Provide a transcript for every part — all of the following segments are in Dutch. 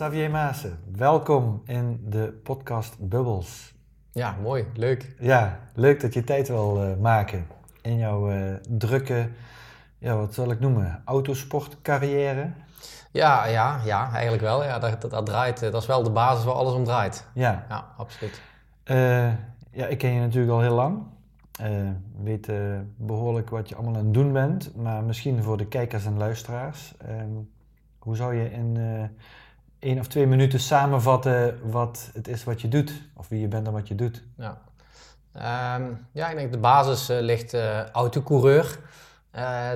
Xavier Maassen, welkom in de podcast Bubbles. Ja, mooi, leuk. Ja, leuk dat je tijd wil uh, maken in jouw uh, drukke, ja, wat zal ik noemen, autosportcarrière. Ja, ja, ja, eigenlijk wel. Ja, dat, dat, dat, draait, eh, dat is wel de basis waar alles om draait. Ja, ja absoluut. ja, ik ken je natuurlijk al heel lang. Uh, weet uh, behoorlijk wat je allemaal aan het doen bent, maar misschien voor de kijkers en luisteraars. Uh, hoe zou je in één of twee minuten samenvatten wat het is wat je doet, of wie je bent en wat je doet? Ja, um, ja ik denk de basis ligt autocoureur.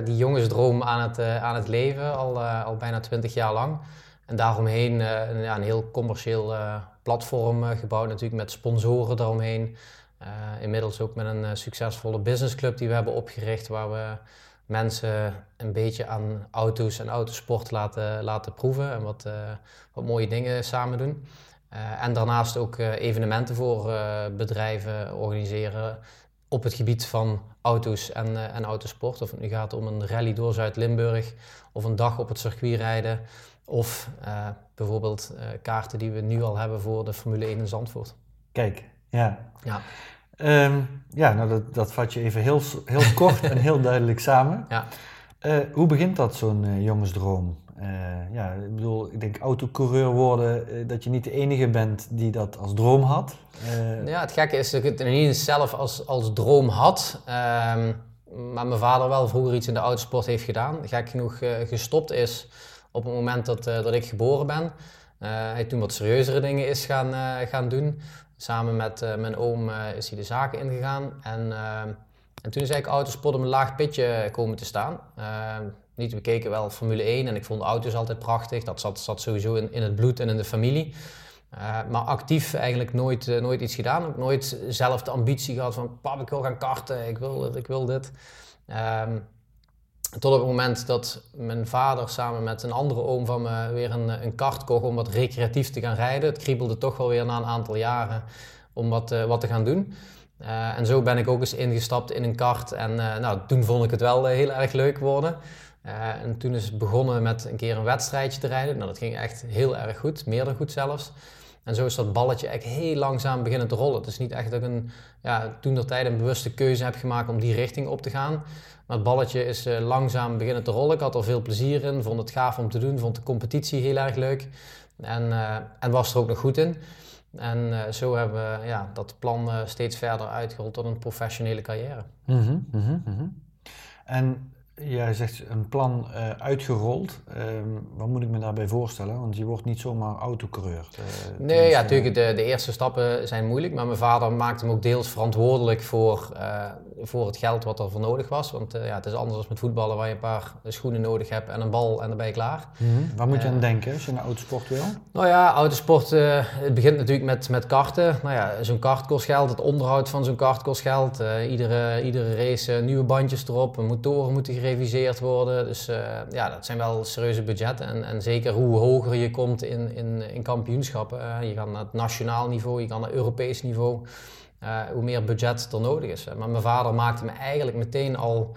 die jongensdroom aan het, aan het leven, al, al bijna twintig jaar lang. En daaromheen een, ja, een heel commercieel platform gebouwd, natuurlijk met sponsoren daaromheen. Inmiddels ook met een succesvolle businessclub die we hebben opgericht, waar we mensen een beetje aan auto's en autosport laten, laten proeven en wat, uh, wat mooie dingen samen doen. en daarnaast ook evenementen voor bedrijven organiseren op het gebied van auto's en, en autosport. Of het nu gaat om een rally door Zuid-Limburg of een dag op het circuit rijden. Of bijvoorbeeld kaarten die we nu al hebben voor de Formule 1 in Zandvoort. Kijk, ja. ja. Um, ja, nou dat, dat vat je even heel, heel kort en heel duidelijk samen. Ja. Uh, hoe begint dat, zo'n uh, jongensdroom? Uh, ja, ik bedoel, ik denk autocoureur worden, dat je niet de enige bent die dat als droom had. ja, het gekke is dat ik het niet zelf als, als droom had. Um, maar mijn vader wel vroeger iets in de autosport heeft gedaan. Gek genoeg gestopt is op het moment dat, dat ik geboren ben. hij toen wat serieuzere dingen is gaan, gaan doen. Samen met uh, mijn oom uh, is hij de zaken ingegaan. En, uh, en toen is eigenlijk autosport op een laag pitje komen te staan. niet, we keken wel Formule 1 en ik vond auto's altijd prachtig. Dat zat, zat sowieso in, in het bloed en in de familie. maar actief eigenlijk nooit, nooit iets gedaan. Ook nooit zelf de ambitie gehad van... Pap, ik wil gaan karten, ik wil ik wil dit. Um, tot op het moment dat mijn vader samen met een andere oom van me weer een, een kart kocht om wat recreatief te gaan rijden. Het kriebelde toch wel weer na een aantal jaren om wat, uh, wat te gaan doen. Uh, en zo ben ik ook eens ingestapt in een kart. En nou, toen vond ik het wel heel erg leuk worden. en toen is het begonnen met een keer een wedstrijdje te rijden. Nou, dat ging echt heel erg goed, meer dan goed zelfs. En zo is dat balletje echt heel langzaam beginnen te rollen. Het is niet echt dat ik een, ja, toen dat tijd een bewuste keuze heb gemaakt om die richting op te gaan. Maar het balletje is uh, langzaam beginnen te rollen. Ik had er veel plezier in, vond het gaaf om te doen, vond de competitie heel erg leuk. En, uh, en was er ook nog goed in. En uh, zo hebben we ja, dat plan steeds verder uitgerold tot een professionele carrière. Mm -hmm, mm -hmm. En Jij zegt een plan uitgerold. Uh, wat moet ik me daarbij voorstellen? Want je wordt niet zomaar autocoureur. Nee, ja, natuurlijk. De, de, eerste stappen zijn moeilijk. Maar mijn vader maakte hem ook deels verantwoordelijk voor, voor het geld wat er voor nodig was. Want ja, het is anders dan met voetballen waar je een paar schoenen nodig hebt en een bal en dan ben je klaar. Mm -hmm. Waar moet je aan denken als je naar autosport wil? Nou ja, autosport, het begint natuurlijk met, met karten. Nou ja, zo'n kart kost geld. Het onderhoud van zo'n kart kost geld. iedere, iedere race nieuwe bandjes erop. Motoren moeten gereviseerd worden. Dus ja, dat zijn wel serieuze budgetten. En, en zeker hoe hoger je komt in, in, in kampioenschappen. Je gaat naar het nationaal niveau, je gaat naar Europees niveau. Uh, hoe meer budget er nodig is. Maar mijn vader maakte me eigenlijk meteen al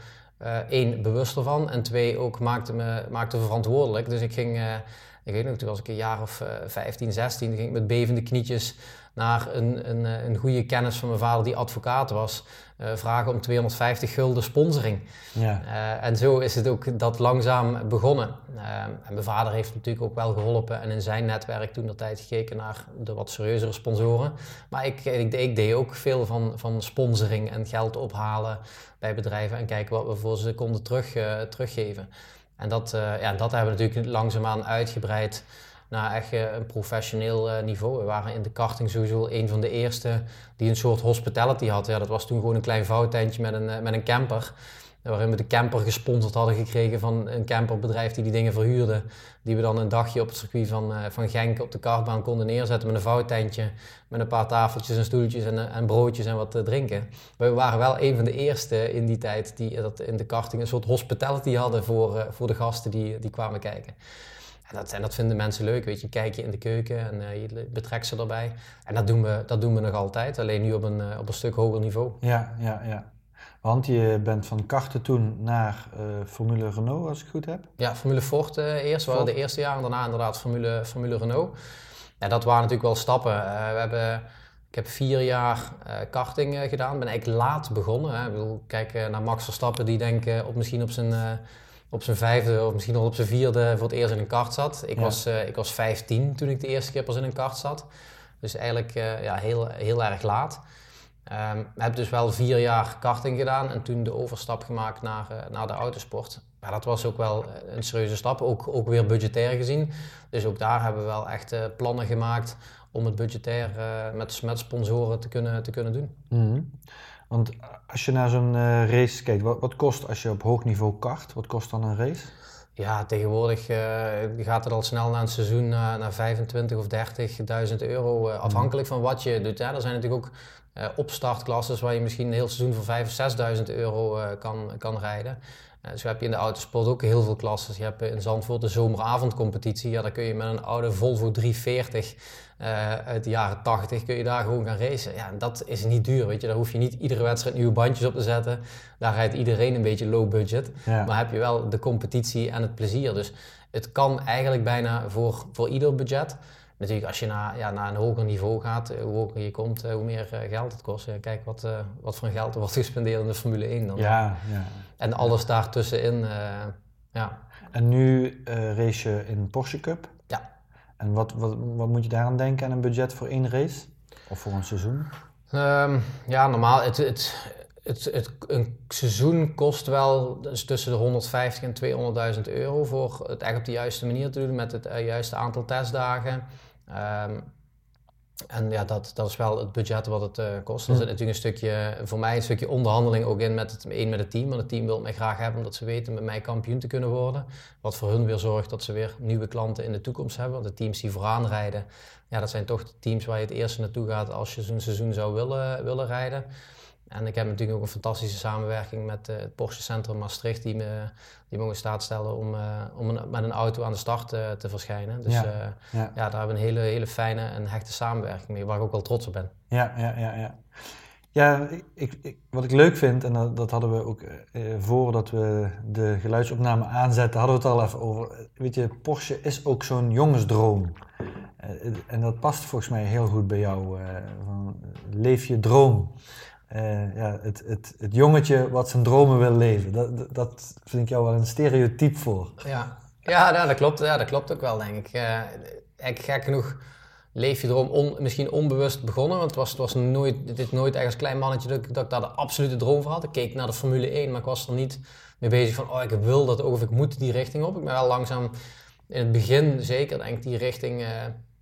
één bewuster van. En twee ook maakte me maakte verantwoordelijk. Dus ik ging... ik weet nog, toen was ik een jaar of 15, 16, ging ik met bevende knietjes naar een, een, een goede kennis van mijn vader die advocaat was. Uh, vragen om 250 gulden sponsoring. Ja. Uh, en zo is het ook dat langzaam begonnen. Uh, en mijn vader heeft natuurlijk ook wel geholpen en in zijn netwerk toen de tijd gekeken naar de wat serieuzere sponsoren. Maar ik, ik, ik, deed ook veel van, van sponsoring en geld ophalen bij bedrijven en kijken wat we voor ze konden terug, teruggeven. En dat, ja, dat hebben we natuurlijk langzaamaan uitgebreid naar echt eh, een professioneel eh, niveau. We waren in de karting sowieso een van de eerste die een soort hospitality had. Ja, dat was toen gewoon een klein vouwtentje met een, eh, met een camper. waarin we de camper gesponsord hadden gekregen van een camperbedrijf die die dingen verhuurde. Die we dan een dagje op het circuit van, van Genk op de kartbaan konden neerzetten met een vouwtentje. Met een paar tafeltjes en stoeltjes en, en broodjes en wat drinken. We waren wel een van de eerste in die tijd die dat in de karting een soort hospitality hadden voor, voor de gasten die, die kwamen kijken. En dat, en dat vinden mensen leuk, weet je. Kijk je in de keuken en uh, je betrekt ze erbij. En dat doen, we, dat doen we nog altijd, alleen nu op een, uh, op een stuk hoger niveau. Ja, ja, ja. Want je bent van karten toen naar uh, Formule Renault, als ik goed heb? Ja, Formule Ford eerst. We waren de eerste jaren, daarna inderdaad Formule, Formule Renault. Ja, dat waren natuurlijk wel stappen. we hebben... Ik heb vier jaar uh, karting uh, gedaan. Ben eigenlijk laat begonnen. Hè. Ik bedoel, kijk naar Max Verstappen, die denk op, misschien op zijn, op zijn vijfde of misschien nog op zijn vierde voor het eerst in een kart zat. Ik, was, ik was 15 toen ik de eerste keer pas in een kart zat. Dus eigenlijk ja, heel, heel erg laat. Um, ik heb dus wel vier jaar karting gedaan en toen de overstap gemaakt naar, naar de autosport. Maar dat was ook wel een serieuze stap, ook, ook weer budgetair gezien. Dus ook daar hebben we wel echt uh, plannen gemaakt om het budgetair uh, met, met sponsoren te kunnen, te kunnen doen. Mm -hmm. Want als je naar zo'n uh, race kijkt, wat, wat, kost als je op hoog niveau kart? Wat kost dan een race? Ja, tegenwoordig uh, gaat het al snel naar een seizoen naar, naar 25 of 30.000 euro, afhankelijk van wat je doet. Hè. Er zijn natuurlijk ook opstartklasses waar je misschien een heel seizoen voor 5.000 of 6.000 euro kan, kan rijden. Zo heb je in de autosport ook heel veel klasses. Je hebt in Zandvoort de zomeravondcompetitie. Ja, daar kun je met een oude Volvo 340 uh, uit de jaren 80 kun je daar gewoon gaan racen. Ja, dat is niet duur, weet je. Daar hoef je niet iedere wedstrijd nieuwe bandjes op te zetten. Daar rijdt iedereen een beetje low budget. Ja. Maar heb je wel de competitie en het plezier. Dus het kan eigenlijk bijna voor, voor ieder budget. Natuurlijk, als je naar, ja, naar een hoger niveau gaat, hoe hoger je komt, hoe meer geld het kost. Kijk wat, uh, wat voor geld er wordt gespendeerd in de Formule 1 dan. Ja, ja. En alles daartussenin, uh, ja. En nu race je in Porsche Cup. En wat, wat, wat moet je daaraan denken aan een budget voor één race? Of voor een seizoen? Um, ja, normaal, het, het, het, een seizoen kost wel dus tussen de 150 en 200.000 euro voor het echt op de juiste manier te doen met het uh, juiste aantal testdagen. Um, en ja, dat, dat is wel het budget wat het uh, kost. Er zit natuurlijk een stukje, voor mij een stukje onderhandeling ook in met het, één met het team. Want het team wil mij graag hebben omdat ze weten met mij kampioen te kunnen worden. Wat voor hun weer zorgt dat ze weer nieuwe klanten in de toekomst hebben. Want de teams die vooraan rijden, ja, dat zijn toch de teams waar je het eerst naartoe gaat als je zo'n seizoen zou willen, willen rijden. En ik heb natuurlijk ook een fantastische samenwerking met uh, het Porsche Centrum Maastricht, die me, die me in staat stellen om, uh, om een, met een auto aan de start uh, te verschijnen. Dus ja, ja. ja, daar hebben we een hele, hele fijne en hechte samenwerking mee, waar ik ook wel trots op ben. Ja, ja, ja. ja. Ja, ik, ik, wat ik leuk vind, en dat, dat hadden we ook voordat we de geluidsopname aanzetten, hadden we het al even over. Weet je, Porsche is ook zo'n jongensdroom. en dat past volgens mij heel goed bij jou. van, leef je droom. Uh, ja, het, het, het jongetje wat zijn dromen wil leven. Dat, dat vind ik jou wel een stereotype voor. Ja, ja nou, dat, klopt, ja dat klopt ook wel, denk ik. Uh, ik gek genoeg leef je droom misschien onbewust begonnen. Want het was, het was nooit, dit nooit als klein mannetje dat, dat ik daar de absolute droom voor had. Ik keek naar de Formule 1, maar ik was er niet mee bezig van... oh, ik wil dat ook of ik moet die richting op. Ik ben wel langzaam in het begin zeker denk ik die richting... Uh,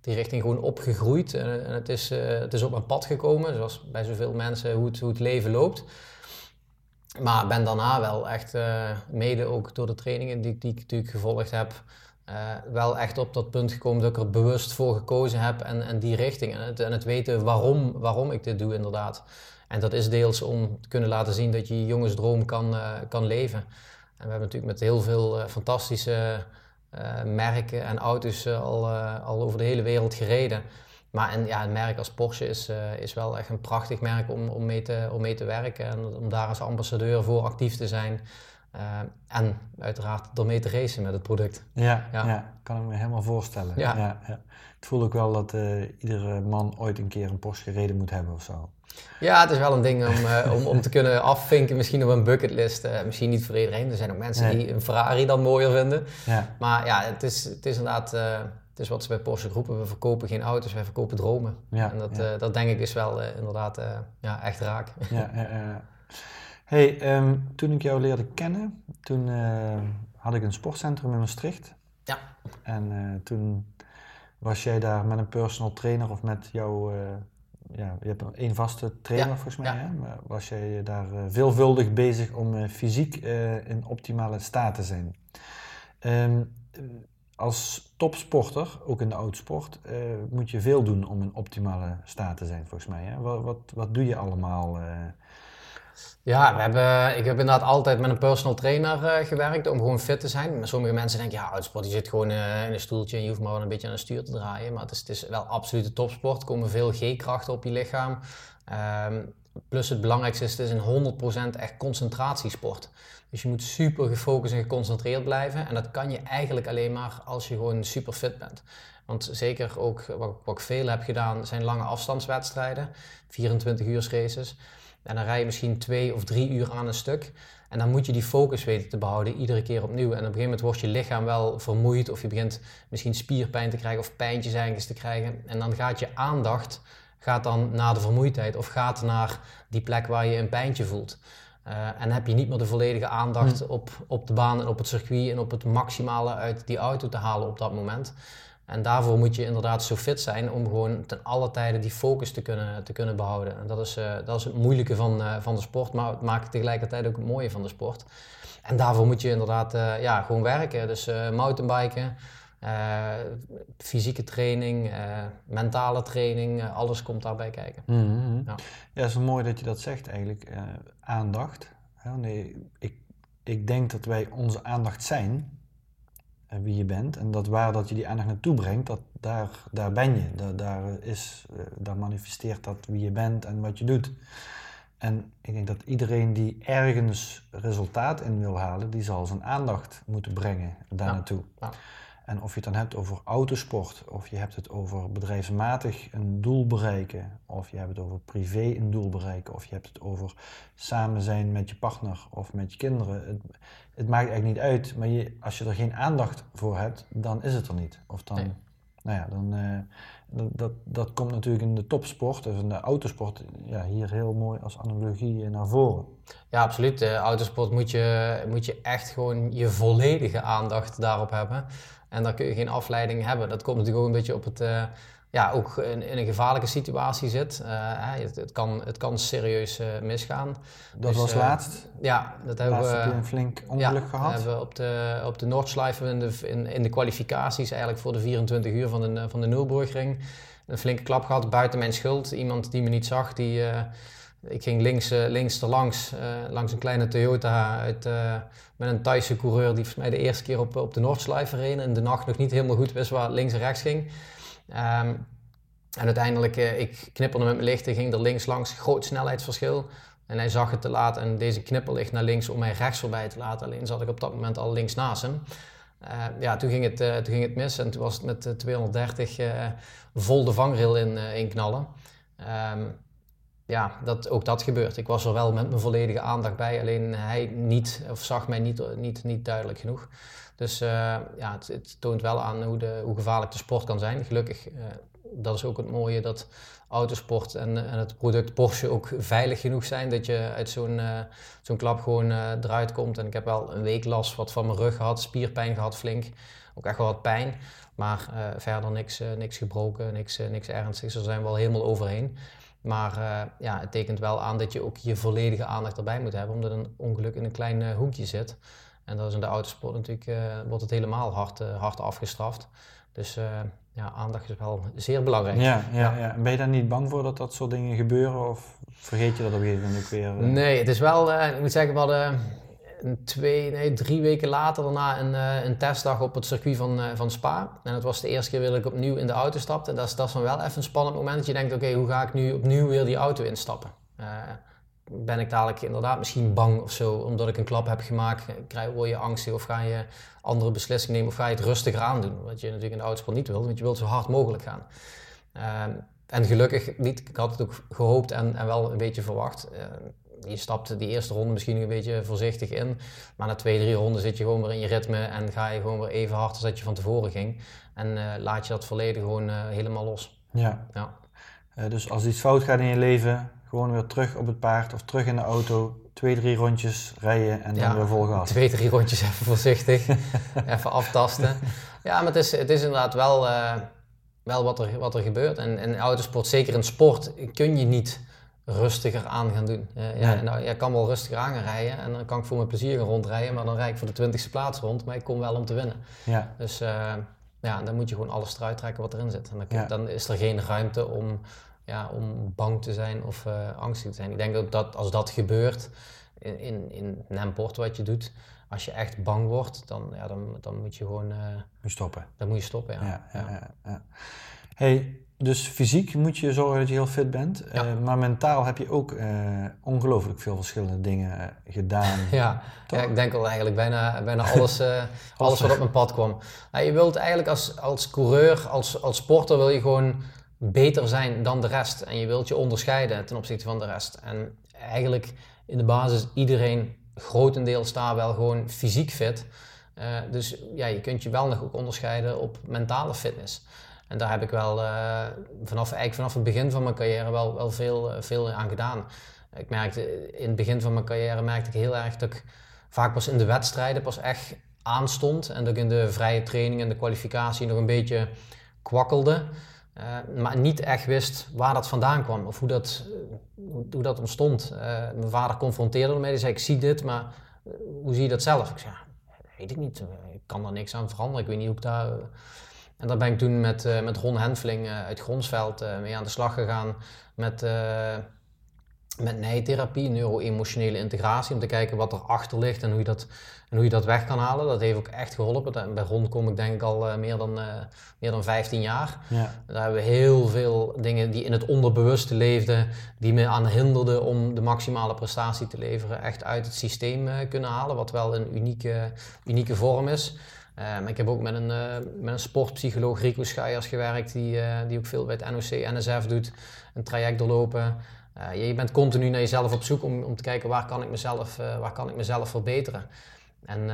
die richting gewoon opgegroeid. En, en het, is, uh, het is op mijn pad gekomen, zoals bij zoveel mensen hoe het, hoe het leven loopt. Maar ben daarna wel echt, uh, mede ook door de trainingen die, die ik natuurlijk gevolgd heb, uh, wel echt op dat punt gekomen dat ik er bewust voor gekozen heb en, en die richting. En het, en het weten waarom, waarom ik dit doe inderdaad. En dat is deels om te kunnen laten zien dat je je jongensdroom kan, kan leven. En we hebben natuurlijk met heel veel fantastische uh, merken en auto's uh, al, uh, al over de hele wereld gereden. Maar en, ja, een merk als Porsche is, is wel echt een prachtig merk om, om, mee te, om mee te werken en om daar als ambassadeur voor actief te zijn. En uiteraard ermee te racen met het product. Ja, ja. ja kan ik me helemaal voorstellen. Ja. Ja, ja. Het voel ook wel dat iedere man ooit een keer een Porsche gereden moet hebben of zo. Ja, het is wel een ding om, uh, om, om te kunnen afvinken, misschien op een bucketlist. Misschien niet voor iedereen. Er zijn ook mensen nee. die een Ferrari dan mooier vinden. Ja. Maar ja, het is, het is inderdaad, het is wat ze bij Porsche roepen. We verkopen geen auto's, wij verkopen dromen. Ja, en dat, dat denk ik is wel inderdaad ja, echt raak. Ja, ja, ja. Hey, um, toen ik jou leerde kennen, toen had ik een sportcentrum in Maastricht. Ja. En toen was jij daar met een personal trainer of met jouw ja, je hebt één vaste trainer Ja, volgens mij. ja. Hè? Maar was jij daar eh, veelvuldig bezig om eh, fysiek eh, in optimale staat te zijn? Ehm, eh, als topsporter, ook in de oudsport, eh moet je veel doen om in optimale staat te zijn volgens mij. Hè? Wat, wat, wat doe je allemaal? eh? Ja, we hebben, ik heb inderdaad altijd met een personal trainer eh, gewerkt om gewoon fit te zijn. Maar sommige mensen denken, ja, uitsport, je zit gewoon eh, in een stoeltje en je hoeft maar een beetje aan het stuur te draaien. Maar het is, het is wel absolute topsport. Er komen veel G-krachten op je lichaam. Ehm, plus het belangrijkste is, het is een 100% echt concentratiesport. Dus je moet super gefocust en geconcentreerd blijven. En dat kan je eigenlijk alleen maar als je gewoon super fit bent. Want zeker ook wat, wat ik veel heb gedaan, zijn lange afstandswedstrijden. 24 uur races. En dan rij je misschien twee of drie uur aan een stuk. En dan moet je die focus weten te behouden, iedere keer opnieuw. En op een gegeven moment wordt je lichaam wel vermoeid, of je begint misschien spierpijn te krijgen of pijntjes ergens te krijgen. En dan gaat je aandacht gaat dan naar de vermoeidheid of gaat naar die plek waar je een pijntje voelt. Eh, en heb je niet meer de volledige aandacht op, op de baan en op het circuit en op het maximale uit die auto te halen op dat moment. En daarvoor moet je inderdaad zo fit zijn om gewoon ten alle tijde die focus te kunnen, te kunnen behouden. En dat is, eh, dat is het moeilijke van, eh, van de sport, maar het maakt tegelijkertijd ook het mooie van de sport. En daarvoor moet je inderdaad eh, ja, gewoon werken. Dus mountainbiken, fysieke training, mentale training, alles komt daarbij kijken. Mhm. Ja. Ja, het is mooi dat je dat zegt eigenlijk. aandacht. Nee, ik, ik denk dat wij onze aandacht zijn, wie je bent. En dat waar dat je die aandacht naartoe brengt, dat, daar, daar ben je. Daar, daar, is, eh, daar manifesteert dat wie je bent en wat je doet. En ik denk dat iedereen die ergens resultaat in wil halen, die zal zijn aandacht moeten brengen daar Ja. naartoe. Ja. En of je het dan hebt over autosport, of je hebt het over bedrijfsmatig een doel bereiken, of je hebt het over privé een doel bereiken, of je hebt het over samen zijn met je partner of met je kinderen. Het, het maakt eigenlijk niet uit, maar je, als je er geen aandacht voor hebt, dan is het er niet. Of dan, Nee. nou ja, dan, eh, dat, dat, dat komt natuurlijk in de topsport, dus in de autosport, ja, hier heel mooi als analogie naar voren. Ja, absoluut. De autosport moet je, moet je echt gewoon je volledige aandacht daarop hebben. En dan kun je geen afleiding hebben. Dat komt natuurlijk ook een beetje op het, eh, ja, ook in, in een gevaarlijke situatie zit. Eh, het, het, kan, het kan serieus eh, misgaan. Dat Dus, was laatst. Ja, dat hebben Laatst we... heb je een flink ongeluk ja, gehad. hebben we op de, op de Noordschleife in de, in, in de kwalificaties eigenlijk voor de 24 uur van de, van de Nürburgring. Een flinke klap gehad, buiten mijn schuld. Iemand die me niet zag, die... ik ging links, eh, links erlangs, eh, langs een kleine Toyota uit, eh, met een Thaise coureur die volgens mij de eerste keer op, op de Noordschleife reed en de nacht nog niet helemaal goed wist waar links en rechts ging. Ehm, en uiteindelijk, ik knipperde met mijn lichten, ging er links langs, groot snelheidsverschil. En hij zag het te laat en deze knipperlicht naar links om mij rechts voorbij te laten. Alleen zat ik op dat moment al links naast hem. Ja, toen ging, het, toen ging het mis en toen was het met eh, 230 eh, vol de vangrail in, in knallen. Ehm, ja, dat, ook dat gebeurt. Ik was er wel met mijn volledige aandacht bij, alleen hij niet, of zag mij niet, niet, niet duidelijk genoeg. Dus eh, ja, het, toont wel aan hoe, de, hoe gevaarlijk de sport kan zijn. Gelukkig, eh, dat is ook het mooie dat autosport en, en het product Porsche ook veilig genoeg zijn dat je uit zo'n eh, zo'n klap gewoon eruit komt. En ik heb wel een week last wat van mijn rug gehad, spierpijn gehad flink, ook echt wel wat pijn. Maar verder niks, niks gebroken, niks, niks ernstigs. Daar zijn we wel helemaal overheen. Maar eh, ja, het tekent wel aan dat je ook je volledige aandacht erbij moet hebben, omdat een ongeluk in een klein eh, hoekje zit. En dat is in de autosport natuurlijk, eh, wordt het helemaal hard, hard afgestraft. Dus ja, aandacht is wel zeer belangrijk. Ja, ja, ja. En Ben je daar niet bang voor dat dat soort dingen gebeuren? Of vergeet je dat op een gegeven moment ook weer? Nee, het is wel, ik moet zeggen, we hadden twee, nee, drie weken later daarna een, eh, een testdag op het circuit van, eh, van Spa. En dat was de eerste keer dat ik opnieuw in de auto stapte. En dat is, dat dan wel even een spannend moment dat je denkt, oké, hoe ga ik nu opnieuw weer die auto instappen? Eh, ben ik dadelijk inderdaad misschien bang of zo, omdat ik een klap heb gemaakt? Krijg, word je angstig of ga je andere beslissingen nemen of ga je het rustiger aandoen? Wat je natuurlijk in de autosport niet wil, want je wilt zo hard mogelijk gaan. Ehm, en gelukkig niet, ik had het ook gehoopt en, en wel een beetje verwacht. Eh, je stapt die eerste ronde misschien een beetje voorzichtig in. Maar na twee, drie ronden zit je gewoon weer in je ritme en ga je gewoon weer even hard als dat je van tevoren ging. En eh, laat je dat verleden gewoon eh, helemaal los. Ja. Ja. Eh, dus als iets fout gaat in je leven, gewoon weer terug op het paard of terug in de auto. Twee, drie rondjes rijden en dan weer vol gas. Twee, drie rondjes even voorzichtig. even aftasten. Ja, maar het is, het is inderdaad wel... wel wat er, wat er gebeurt. En in autosport, zeker in sport, kun je niet rustiger aan gaan doen. Uh, ja, nou, jij kan wel rustiger aan gaan rijden en dan kan ik voor mijn plezier gaan rondrijden, maar dan rijd ik voor de twintigste plaats rond, maar ik kom wel om te winnen. Ja. Dus uh, ja, dan moet je gewoon alles eruit trekken wat erin zit. En dan, dan is er geen ruimte om, ja, om bang te zijn of uh, angstig te zijn. Ik denk dat, dat als dat gebeurt in, in, in een sport wat je doet, als je echt bang wordt, dan, ja, dan, dan moet je gewoon... moet stoppen. Dan moet je stoppen, ja. ja, ja, ja. Hey, dus fysiek moet je zorgen dat je heel fit bent. Ja. Uh, maar mentaal heb je ook uh, ongelooflijk veel verschillende dingen uh, gedaan. ja. ja, ik denk al eigenlijk bijna, bijna alles, alles wat op mijn pad kwam. Nou, je wilt eigenlijk als, als coureur, als, als sporter, wil je gewoon beter zijn dan de rest. En je wilt je onderscheiden ten opzichte van de rest. En eigenlijk in de basis iedereen grotendeels daar wel gewoon fysiek fit. dus ja, je kunt je wel nog ook onderscheiden op mentale fitness. En daar heb ik wel uh, vanaf, eigenlijk vanaf het begin van mijn carrière wel, wel veel, eh, veel aan gedaan. Ik merkte, in het begin van mijn carrière merkte ik heel erg dat ik vaak pas in de wedstrijden pas echt aanstond. En dat ik in de vrije training en de kwalificatie nog een beetje kwakkelde. Uh, maar niet echt wist waar dat vandaan kwam of hoe dat, hoe, dat ontstond. mijn vader confronteerde me mee, die zei ik zie dit, maar hoe zie je dat zelf? Ik zei, weet ik niet, ik kan daar niks aan veranderen, ik weet niet hoe ik daar en daar ben ik toen met, uh, met Ron Henfling uh, uit Gronsveld uh, mee aan de slag gegaan met, met nijtherapie, neuro-emotionele integratie, om te kijken wat erachter ligt en hoe je dat, en hoe je dat weg kan halen. Dat heeft ook echt geholpen. Bij Ron kom ik denk ik al meer, dan, meer dan 15 jaar. Ja. Daar hebben we heel veel dingen die in het onderbewuste leefden, die me aan hinderden om de maximale prestatie te leveren, echt uit het systeem kunnen halen, wat wel een unieke, unieke vorm is. Um, ik heb ook met een, uh, met een sportpsycholoog, Rico Schuijers, gewerkt, die, uh, die ook veel bij het NOC, NSF doet, een traject doorlopen. Je, bent continu naar jezelf op zoek om, om te kijken waar kan ik mezelf, waar kan ik mezelf verbeteren. En,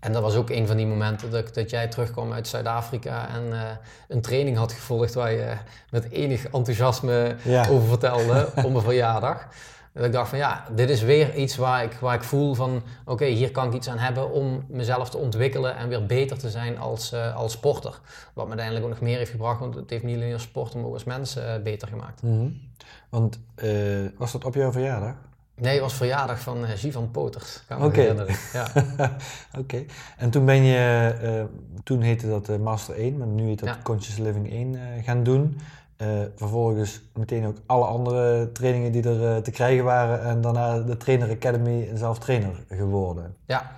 en dat was ook een van die momenten dat, dat jij terugkwam uit Zuid-Afrika en een training had gevolgd waar je met enig enthousiasme over vertelde om mijn verjaardag. Dat ik dacht van ja, dit is weer iets waar ik, waar ik voel van oké, hier kan ik iets aan hebben om mezelf te ontwikkelen en weer beter te zijn als, uh, als sporter. Wat me uiteindelijk ook nog meer heeft gebracht, want het heeft niet alleen als sporter, maar ook als mens uh, beter gemaakt. Mm -hmm. Want uh, was dat op jouw verjaardag? Nee, het was verjaardag van Givan Poters. Oké. Okay. Ja. Oké. En toen ben je, toen heette dat Master 1, maar nu heet dat ja. Conscious Living 1 gaan doen. Uh, vervolgens meteen ook alle andere trainingen die er uh, te krijgen waren. En daarna de Trainer Academy en zelf trainer geworden. Ja.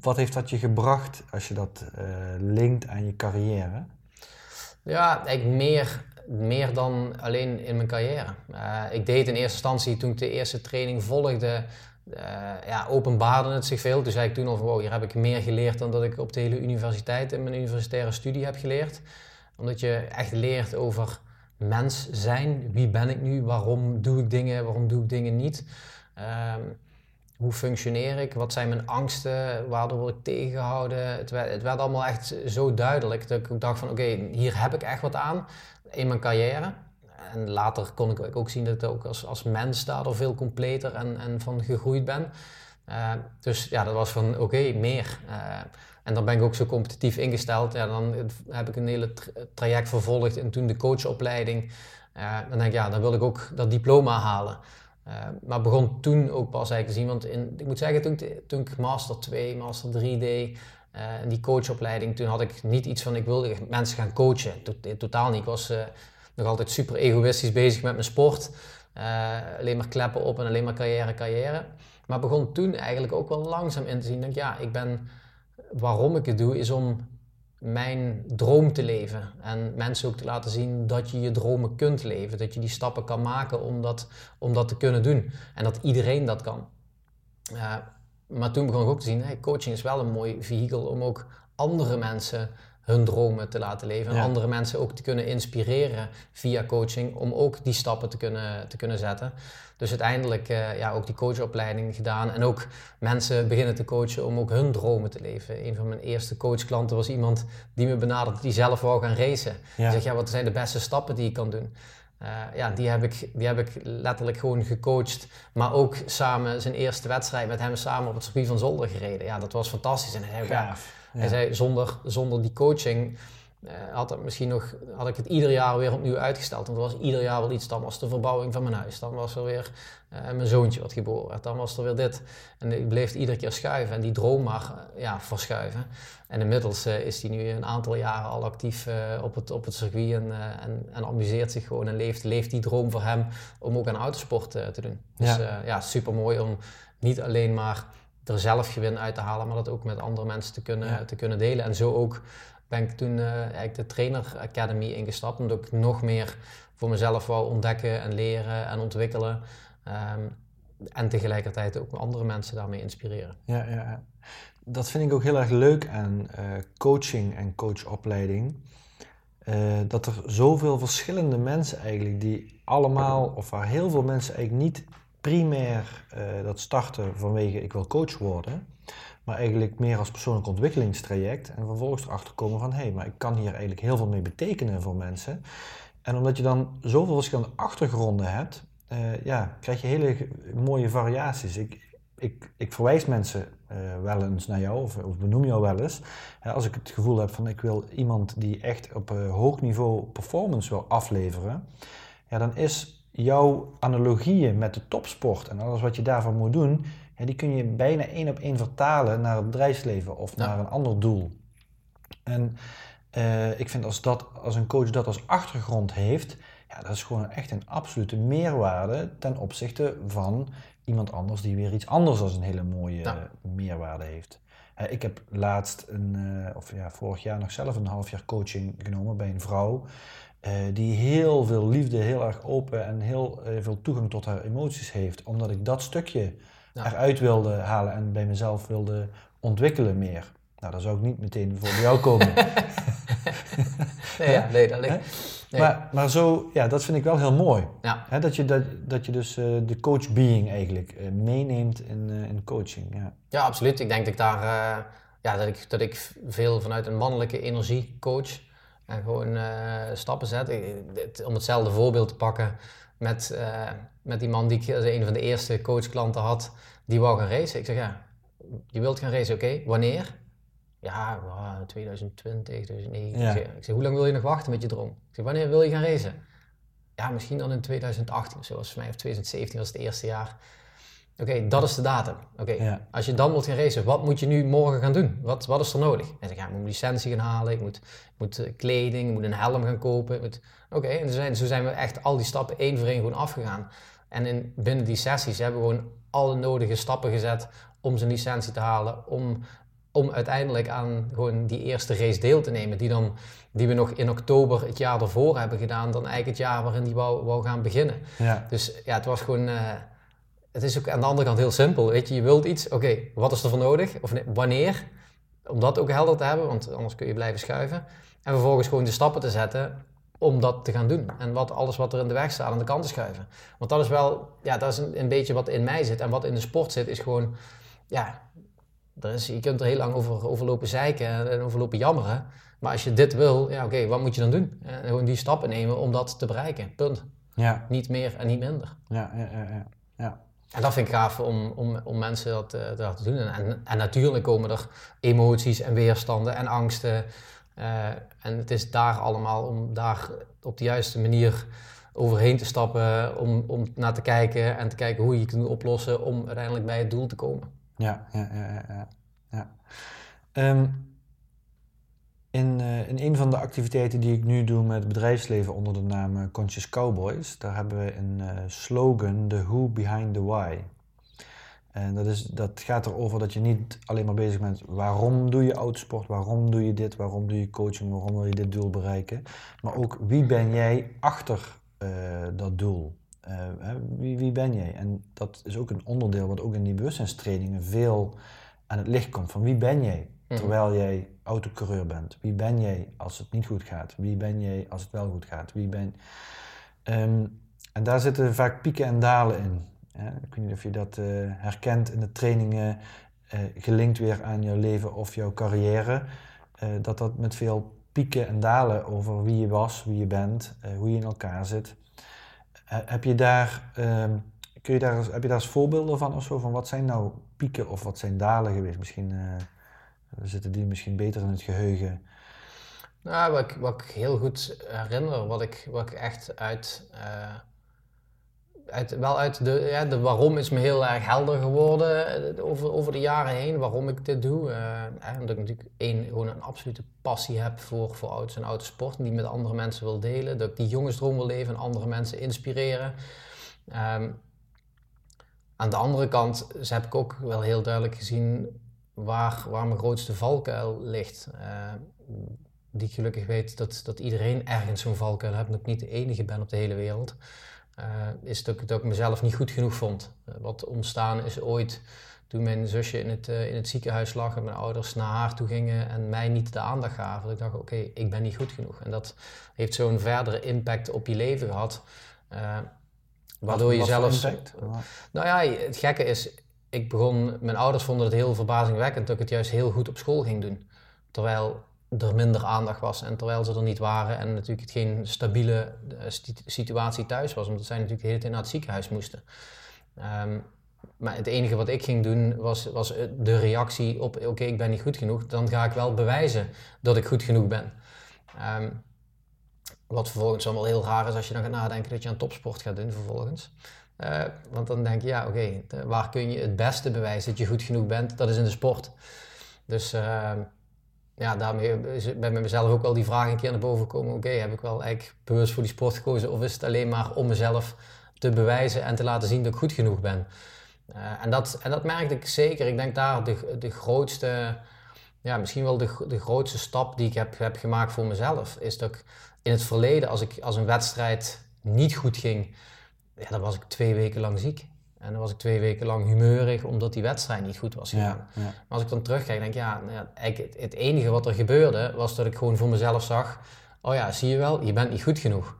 Wat heeft dat je gebracht als je dat uh, linkt aan je carrière? Ja, eigenlijk meer, meer dan alleen in mijn carrière. ik deed in eerste instantie, toen ik de eerste training volgde, ja, openbaarde het zich veel. Toen zei ik toen al van, wow, hier heb ik meer geleerd dan dat ik op de hele universiteit in mijn universitaire studie heb geleerd. Omdat je echt leert over mens zijn. Wie ben ik nu? Waarom doe ik dingen? Waarom doe ik dingen niet? Um, hoe functioneer ik? Wat zijn mijn angsten? Waardoor word ik tegengehouden? Het werd, het werd allemaal echt zo duidelijk dat ik dacht van oké, hier heb ik echt wat aan in mijn carrière. En later kon ik ook zien dat ik ook als, als mens daardoor veel completer en, en van gegroeid ben. Uh, dus ja, dat was van oké, meer. Uh, en dan ben ik ook zo competitief ingesteld. Ja, dan heb ik een hele traject vervolgd en toen de coachopleiding. Dan denk ik, ja, dan wil ik ook dat diploma halen. Uh, maar begon toen ook pas eigenlijk te zien, want in, ik moet zeggen, toen, toen ik Master 2, Master 3 deed, uh, die coachopleiding, toen had ik niet iets van, ik wilde mensen gaan coachen. totaal niet. Ik was nog altijd super egoïstisch bezig met mijn sport. alleen maar kleppen op en alleen maar carrière, carrière. Maar begon toen eigenlijk ook wel langzaam in te zien, denk ja, ik ben waarom ik het doe, is om mijn droom te leven. En mensen ook te laten zien dat je je dromen kunt leven. Dat je die stappen kan maken om dat, om dat te kunnen doen. En dat iedereen dat kan. Uh, maar toen begon ik ook te zien, coaching is wel een mooi vehikel om ook andere mensen hun dromen te laten leven. En andere mensen ook te kunnen inspireren via coaching om ook die stappen te kunnen, te kunnen zetten. Dus uiteindelijk uh, ja, ook die coachopleiding gedaan en ook mensen beginnen te coachen om ook hun dromen te leven. Een van mijn eerste coachklanten was iemand die me benaderde die zelf wou gaan racen. Ja. Die zegt, ja, wat zijn de beste stappen die ik kan doen? Uh, ja, die heb, ik, die heb ik letterlijk gewoon gecoacht, maar ook samen zijn eerste wedstrijd met hem samen op het circuit van Zolder gereden. Ja, dat was fantastisch. En hij zei, ja, hij zei zonder, zonder die coaching uh, had, het misschien nog, had ik het ieder jaar weer opnieuw uitgesteld. Want er was ieder jaar wel iets. Dan was de verbouwing van mijn huis. Dan was er weer uh, mijn zoontje wat geboren werd. Dan was er weer dit. En ik bleef iedere keer schuiven. En die droom maar uh, ja, verschuiven. En inmiddels is hij nu een aantal jaren al actief op, het, op het circuit. En, en, en, amuseert zich gewoon. En leeft, leeft die droom voor hem om ook aan autosport te doen. Dus ja, ja super mooi om niet alleen maar er zelf gewin uit te halen. Maar dat ook met andere mensen te kunnen, ja. te kunnen delen. En zo ook ben ik toen uh, eigenlijk de Trainer Academy ingestapt. Omdat ik nog meer voor mezelf wou ontdekken en leren en ontwikkelen. Um, en tegelijkertijd ook andere mensen daarmee inspireren. Ja, ja, dat vind ik ook heel erg leuk aan uh, coaching en coachopleiding. Uh, dat er zoveel verschillende mensen eigenlijk die allemaal, of waar heel veel mensen eigenlijk niet primair dat starten vanwege ik wil coach worden maar eigenlijk meer als persoonlijk ontwikkelingstraject. En vervolgens erachter komen van hé, hey, maar ik kan hier eigenlijk heel veel mee betekenen voor mensen. En omdat je dan zoveel verschillende achtergronden hebt, uh, ja, krijg je hele mooie variaties. Ik, ik, ik verwijs mensen uh, wel eens naar jou, of, benoem jou wel eens. als ik het gevoel heb van ik wil iemand die echt op hoog niveau performance wil afleveren, ja, dan is jouw analogieën met de topsport en alles wat je daarvan moet doen, ja, die kun je bijna één op één vertalen naar het bedrijfsleven of naar een ander doel. En uh, ik vind als, dat, als een coach dat als achtergrond heeft, ja, dat is gewoon echt een absolute meerwaarde ten opzichte van iemand anders die weer iets anders als een hele mooie ja. meerwaarde heeft. Uh, ik heb laatst, een, uh, of ja, vorig jaar nog zelf een half jaar coaching genomen bij een vrouw. Die heel veel liefde, heel erg open en heel veel toegang tot haar emoties heeft. Omdat ik dat stukje ja. eruit wilde halen en bij mezelf wilde ontwikkelen meer. Nou, dan zou ik niet meteen voor jou komen. nee, ja, nee, dat ligt. Nee. Maar, maar zo, ja, dat vind ik wel heel mooi. Ja. Hè, dat, je, dat, dat je dus uh, de coach being eigenlijk uh, meeneemt in, uh, in coaching. Ja. ja, absoluut. Ik denk dat ik daar ja, dat ik, dat ik veel vanuit een mannelijke energie coach. En gewoon stappen zet. Ik, om hetzelfde voorbeeld te pakken met, uh, met die man die ik als een van de eerste coachklanten had, die wou gaan racen. Ik zeg, ja, je wilt gaan racen, oké, wanneer? Ja, 2020, 2019. Ja. Ik zeg, hoe lang wil je nog wachten met je droom? Ik zeg, wanneer wil je gaan racen? Ja, misschien dan in 2018 of zo, volgens mij, of 2017 was het eerste jaar. Oké, dat is de datum. Oké, als je dan wilt gaan racen, wat moet je nu morgen gaan doen? Wat, wat is er nodig? En zeg, ja, ik moet licentie gaan halen, ik moet, ik moet eh, kleding, ik moet een helm gaan kopen. Oké, en zo zijn, zo zijn we echt al die stappen één voor één gewoon afgegaan. En in, binnen die sessies hebben we gewoon alle nodige stappen gezet om zijn licentie te halen, om, om uiteindelijk aan gewoon die eerste race deel te nemen, die, dan, die we nog in oktober het jaar ervoor hebben gedaan, dan eigenlijk het jaar waarin die wou, wou gaan beginnen. Ja. Dus ja, het was gewoon... Uh, het is ook aan de andere kant heel simpel. Weet je, je wilt iets, oké, wat is er voor nodig? Of nee, wanneer? Om dat ook helder te hebben, want anders kun je blijven schuiven. En vervolgens gewoon de stappen te zetten om dat te gaan doen. En wat, alles wat er in de weg staat aan de kant te schuiven. Want dat is wel, ja, dat is een, een beetje wat in mij zit. En wat in de sport zit, is gewoon, ja, er is, je kunt er heel lang over, over lopen zeiken en over lopen jammeren. Maar als je dit wil, ja, oké, wat moet je dan doen? En gewoon die stappen nemen om dat te bereiken. Punt. Ja. Niet meer en niet minder. Ja, ja, ja. ja. ja. En dat vind ik gaaf om, om, om mensen dat, uh, dat te doen. En, en natuurlijk komen er emoties en weerstanden en angsten. Uh, en het is daar allemaal om daar op de juiste manier overheen te stappen, om, om naar te kijken en te kijken hoe je het kunt oplossen om uiteindelijk bij het doel te komen. Ja, ja, ja, ja. ja. Um, in, uh, in een van de activiteiten die ik nu doe met het bedrijfsleven onder de naam uh, Conscious Cowboys, daar hebben we een uh, slogan, the who behind the why. En dat, is, dat gaat erover dat je niet alleen maar bezig bent waarom doe je autosport, waarom doe je dit, waarom doe je coaching, waarom wil je dit doel bereiken. Maar ook wie ben jij achter dat doel. wie, wie ben jij? En dat is ook een onderdeel wat ook in die bewustzijnstrainingen veel aan het licht komt. Van wie ben jij? Mhm. Terwijl jij autocoureur bent. Wie ben jij als het niet goed gaat? Wie ben jij als het wel goed gaat? Wie ben... Um, en daar zitten vaak pieken en dalen in. ik weet niet of je dat uh, herkent in de trainingen, uh, gelinkt weer aan jouw leven of jouw carrière. Uh, dat dat met veel pieken en dalen over wie je was, wie je bent, hoe je in elkaar zit. heb je daar, um, kun je daar, heb je daar eens voorbeelden van of zo? Van wat zijn nou pieken of wat zijn dalen geweest? Misschien zitten die misschien beter in het geheugen? Nou, wat ik, wat ik heel goed herinner, wat ik, wat ik echt uit, uh, uit, wel uit de, ja, de waarom is me heel erg helder geworden eh, over, over de jaren heen, waarom ik dit doe. Uh, omdat ik natuurlijk één, gewoon een absolute passie heb voor, voor auto's en autosport en die met andere mensen wil delen. Dat ik die jongensdroom wil leven en andere mensen inspireren. Um, aan de andere kant heb ik ook wel heel duidelijk gezien waar, waar mijn grootste valkuil ligt. Uh, die ik gelukkig weet dat, dat iedereen ergens zo'n valkuil heeft, dat ik niet de enige ben op de hele wereld. Uh, is dat ik, dat ik mezelf niet goed genoeg vond. Uh, wat ontstaan is ooit toen mijn zusje in het, in het ziekenhuis lag en mijn ouders naar haar toe gingen en mij niet de aandacht gaven. Dat ik dacht, oké, ik ben niet goed genoeg. En dat heeft zo'n verdere impact op je leven gehad. Waardoor je zelfs. Nou ja, het gekke is, ik begon, mijn ouders vonden het heel verbazingwekkend dat ik het juist heel goed op school ging doen. Terwijl er minder aandacht was en terwijl ze er niet waren en natuurlijk het geen stabiele uh, situatie thuis was, omdat zij natuurlijk de hele tijd naar het ziekenhuis moesten. Um, maar het enige wat ik ging doen was, was de reactie op: oké, ik ben niet goed genoeg. Dan ga ik wel bewijzen dat ik goed genoeg ben. Um, wat vervolgens wel heel raar is als je dan gaat nadenken dat je aan topsport gaat doen vervolgens. Uh, want dan denk je, ja oké, waar kun je het beste bewijzen dat je goed genoeg bent? Dat is in de sport. Dus uh, ja, daarmee is bij mezelf ook wel die vraag een keer naar boven gekomen. Oké, heb ik wel eigenlijk bewust voor die sport gekozen? Of is het alleen maar om mezelf te bewijzen en te laten zien dat ik goed genoeg ben? Uh, en, dat, en dat merkte ik zeker. Ik denk daar de, de grootste, ja, misschien wel de, de grootste stap die ik heb, heb gemaakt voor mezelf. Is dat ik in het verleden, als, ik, als een wedstrijd niet goed ging, ja, dan was ik twee weken lang ziek. En dan was ik twee weken lang humeurig omdat die wedstrijd niet goed was gegaan. Ja, Maar als ik dan terugkijk, denk ik, ja, nou ja eigenlijk het, enige wat er gebeurde, was dat ik gewoon voor mezelf zag, oh ja, zie je wel, je bent niet goed genoeg.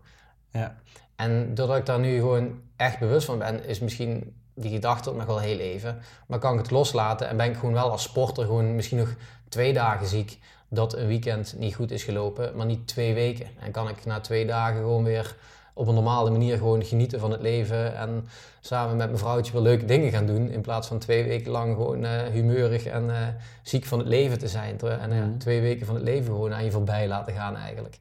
Ja. En doordat ik daar nu gewoon echt bewust van ben, is misschien die gedachte nog wel heel even, maar kan ik het loslaten en ben ik gewoon wel als sporter gewoon misschien nog twee dagen ziek, dat een weekend niet goed is gelopen, maar niet twee weken. En kan ik na twee dagen gewoon weer op een normale manier gewoon genieten van het leven en samen met mijn vrouwtje weer leuke dingen gaan doen. In plaats van twee weken lang gewoon uh, humeurig en uh, ziek van het leven te zijn. En uh, twee weken van het leven gewoon aan je voorbij laten gaan eigenlijk.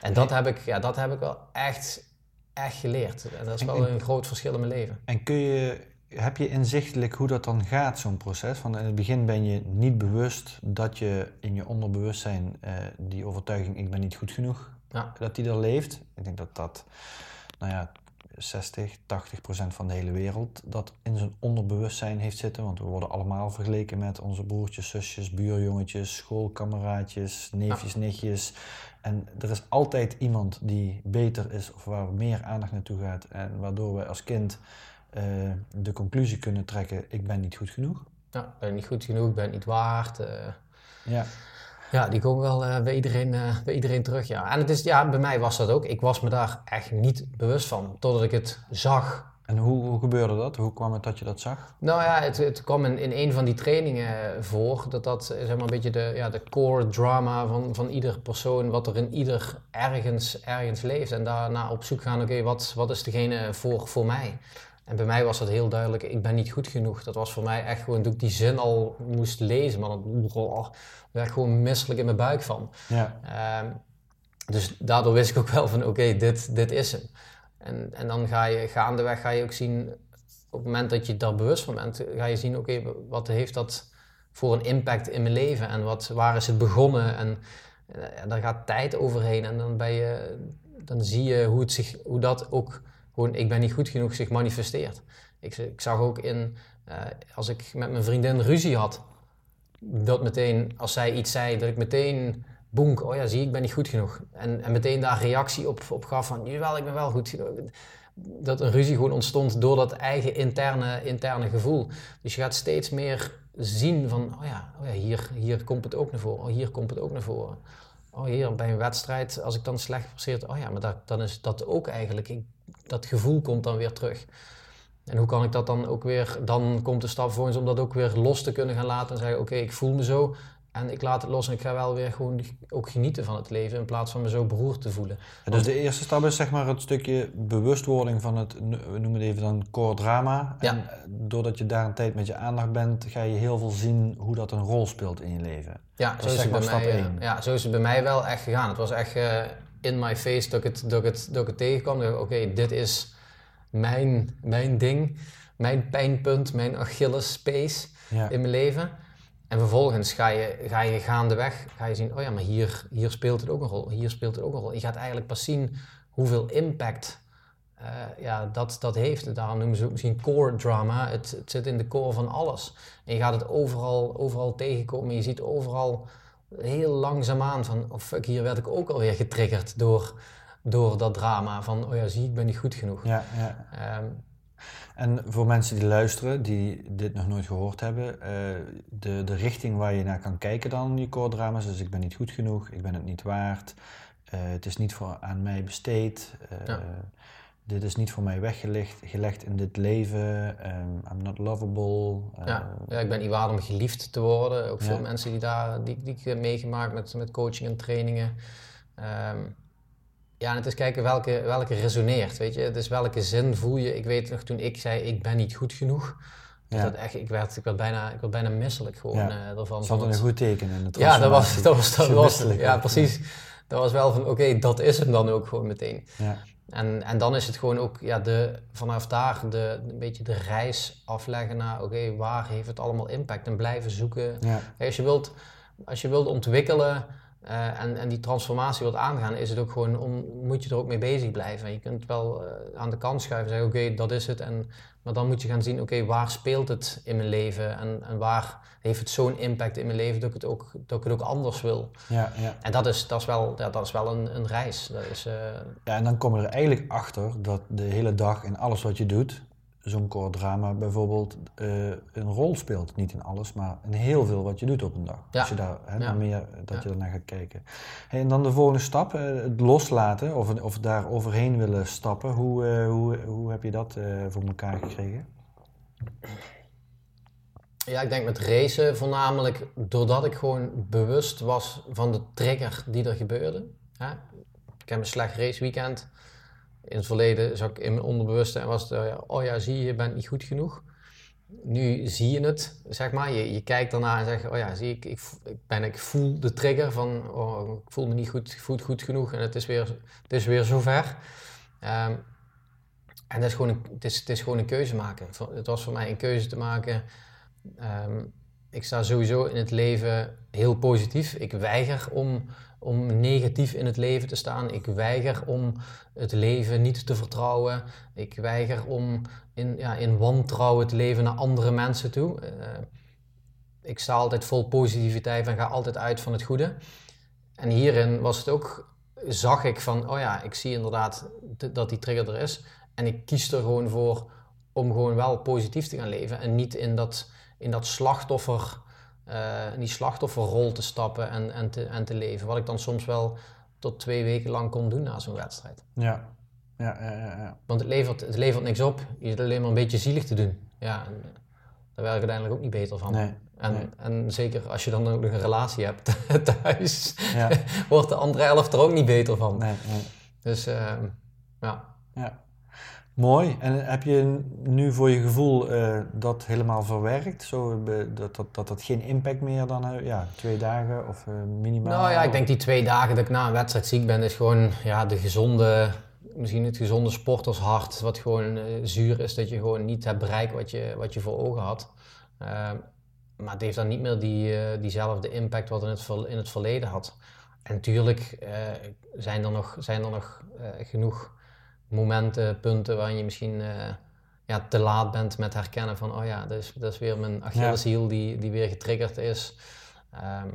En dat heb ik, ja, dat heb ik wel echt, echt geleerd. En dat is wel een groot verschil in mijn leven. En kun je heb je inzichtelijk hoe dat dan gaat, zo'n proces? Want in het begin ben je niet bewust dat je in je onderbewustzijn die overtuiging, ik ben niet goed genoeg, ja. dat die er leeft. Ik denk dat dat, nou ja, 60, 80 procent van de hele wereld dat in zijn onderbewustzijn heeft zitten. Want we worden allemaal vergeleken met onze broertjes, zusjes, buurjongetjes, schoolkameraadjes, neefjes, ja. nichtjes. En er is altijd iemand die beter is of waar meer aandacht naartoe gaat. En waardoor we als kind uh, de conclusie kunnen trekken: ik ben niet goed genoeg. Ja, ik ben niet goed genoeg, ik ben niet waard. Uh, ja. Ja, die komen wel uh, bij, iedereen, bij iedereen terug. Ja. En het is, ja, bij mij was dat ook. Ik was me daar echt niet bewust van, totdat ik het zag. En hoe, hoe gebeurde dat? Hoe kwam het dat je dat zag? Nou ja, het, het kwam in, in een van die trainingen voor. Dat dat zeg maar een beetje de, ja, de core drama van, van ieder persoon, wat er in ieder ergens, ergens leeft. En daarna op zoek gaan, oké, wat, wat is degene voor, voor mij? En bij mij was dat heel duidelijk, ik ben niet goed genoeg. Dat was voor mij echt gewoon, toen ik die zin al moest lezen, maar dan oh, werd ik gewoon misselijk in mijn buik van. Ja. Um, dus daardoor wist ik ook wel van, oké, dit, dit is hem. En, en dan ga je gaandeweg ga je ook zien, op het moment dat je daar bewust van bent, ga je zien, oké, wat heeft dat voor een impact in mijn leven? En wat, waar is het begonnen? En, eh, daar gaat tijd overheen en dan, ben je, dan zie je hoe, het zich, hoe dat ook gewoon ik ben niet goed genoeg zich manifesteert. Ik, ik zag ook in, uh, als ik met mijn vriendin ruzie had, dat meteen, als zij iets zei, dat ik meteen boenk, oh ja, zie ik ben niet goed genoeg. En, en meteen daar reactie op, op gaf van, jawel, ik ben wel goed genoeg. Dat een ruzie gewoon ontstond door dat eigen interne, interne gevoel. Dus je gaat steeds meer zien van, oh ja, oh ja hier, hier komt het ook naar voren, oh, hier komt het ook naar voren. Oh, hier bij een wedstrijd, als ik dan slecht presteer, oh ja, maar dan is dat ook eigenlijk. Dat gevoel komt dan weer terug. En hoe kan ik dat dan ook weer, dan komt de stap voor ons om dat ook weer los te kunnen gaan laten en zeggen, oké, ik voel me zo. En ik laat het los en ik ga wel weer gewoon ook genieten van het leven in plaats van me zo beroerd te voelen. Ja, dus de eerste stap is zeg maar het stukje bewustwording van het, we noemen het even dan core drama. Ja. En eh, doordat je daar een tijd met je aandacht bent, ga je heel veel zien hoe dat een rol speelt in je leven. Ja, Dat zo is het bij mij, eh, ja, zo is het bij mij wel echt gegaan. Het was echt eh, in my face dat ik het, dat ik het, dat ik het tegenkwam. Oké, dit is mijn, mijn ding, mijn pijnpunt, mijn Achillespees Ja. in mijn leven. En vervolgens ga je, ga je gaandeweg ga je zien, oh ja, maar hier, hier speelt het ook een rol, hier speelt het ook een rol. Je gaat eigenlijk pas zien hoeveel impact eh, ja, dat, dat heeft. Daarom noemen ze het misschien core drama. Het, het zit in de core van alles. En je gaat het overal, overal tegenkomen. Je ziet overal heel langzaamaan van, oh fuck, hier werd ik ook alweer getriggerd door, door dat drama. Van, oh ja, zie, ik ben niet goed genoeg. Ja, ja. Ehm, En voor mensen die luisteren, die dit nog nooit gehoord hebben, eh, de, de richting waar je naar kan kijken dan in je core drama's, dus ik ben niet goed genoeg, ik ben het niet waard, eh, het is niet voor, aan mij besteed, eh, Ja. Dit is niet voor mij weggelegd gelegd in dit leven, ehm, I'm not lovable. eh, ja, ja, ik ben niet waard om geliefd te worden. Ook veel Ja. mensen die, daar, die, die ik heb meegemaakt met, met coaching en trainingen. Ehm, ja, en het is kijken welke, welke resoneert, weet je. Dus welke zin voel je. Ik weet nog toen ik zei, ik ben niet goed genoeg. Ja. Dat echt, ik, werd, ik, werd bijna, ik werd bijna misselijk gewoon Ja. eh, ervan. Er een goed teken in de Ja, dat was, dat was, dat was ja, precies. Dat was wel van, oké, dat is hem dan ook gewoon meteen. Ja. En, en dan is het gewoon ook ja, de, vanaf daar de, een beetje de reis afleggen naar, oké, waar heeft het allemaal impact? En blijven zoeken. Ja. Als je wilt, als je wilt ontwikkelen eh, en, en die transformatie wilt aangaan, is het ook gewoon om, moet je er ook mee bezig blijven. Je kunt wel eh, aan de kant schuiven en zeggen, oké, dat is het. En, maar dan moet je gaan zien, oké, waar speelt het in mijn leven? En, en waar heeft het zo'n impact in mijn leven dat ik het ook, dat ik het ook anders wil? Ja, ja. En dat is, dat is wel, ja, dat is wel een, een reis. Dat is, eh, ja, en dan kom je er eigenlijk achter dat de hele dag in alles wat je doet, zo'n core drama bijvoorbeeld, eh, een rol speelt. Niet in alles, maar in heel veel wat je doet op een dag. Ja. Als je daar hè, Ja. meer, dat Ja. je ernaar gaat kijken. Hey, en dan de volgende stap, eh, het loslaten of, of daar overheen willen stappen. Hoe, eh, hoe, hoe heb je dat eh, voor elkaar gekregen? Ja, ik denk met racen voornamelijk doordat ik gewoon bewust was van de trigger die er gebeurde. Hè? Ik heb een slecht raceweekend. In het verleden zag ik in mijn onderbewuste en was het, eh, oh ja, zie je, je bent niet goed genoeg. Nu zie je het, zeg maar. Je, je kijkt daarna en zegt, oh ja, zie ik, ik, ik, ben, ik voel de trigger van, oh, ik voel me niet goed, goed, goed genoeg en het is weer, het is weer zover. Ehm, en dat is gewoon het, is, het is gewoon een keuze maken. Het was voor mij een keuze te maken Ehm, ik sta sowieso in het leven heel positief. Ik weiger om, om negatief in het leven te staan. Ik weiger om het leven niet te vertrouwen. Ik weiger om in, ja, in wantrouwen te leven naar andere mensen toe. Eh, ik sta altijd vol positiviteit en ga altijd uit van het goede. En hierin was het ook, zag ik van, oh ja, ik zie inderdaad dat die trigger er is. En ik kies er gewoon voor om gewoon wel positief te gaan leven. En niet in dat, in dat slachtoffer, eh, in die slachtofferrol te stappen en, en, te, en te leven. Wat ik dan soms wel tot twee weken lang kon doen na zo'n wedstrijd. Ja, ja, ja, ja. ja. Want het levert, het levert niks op. Je zit alleen maar een beetje zielig te doen. Ja, en daar werk ik uiteindelijk ook niet beter van. Nee, En, nee. en zeker als je dan ook nog een relatie hebt thuis, Ja. wordt de andere helft er ook niet beter van. Nee, nee. Dus ehm, ja. Ja. Mooi. En heb je nu voor je gevoel eh, dat helemaal verwerkt? Zo, dat, dat, dat dat geen impact meer dan eh, ja, twee dagen of eh, minimaal? Nou ja, ik denk die twee dagen dat ik na een wedstrijd ziek ben, is gewoon ja, de gezonde, misschien het gezonde sportershart, wat gewoon zuur is dat je gewoon niet hebt bereikt wat je, wat je voor ogen had. Ehm, maar het heeft dan niet meer die, diezelfde impact wat in het, in het verleden had. En natuurlijk zijn er nog, zijn er nog genoeg momenten, punten waarin je misschien eh, ja, te laat bent met herkennen van, oh ja, dat is, dat is weer mijn Achilleshiel die, die weer getriggerd is. Ehm,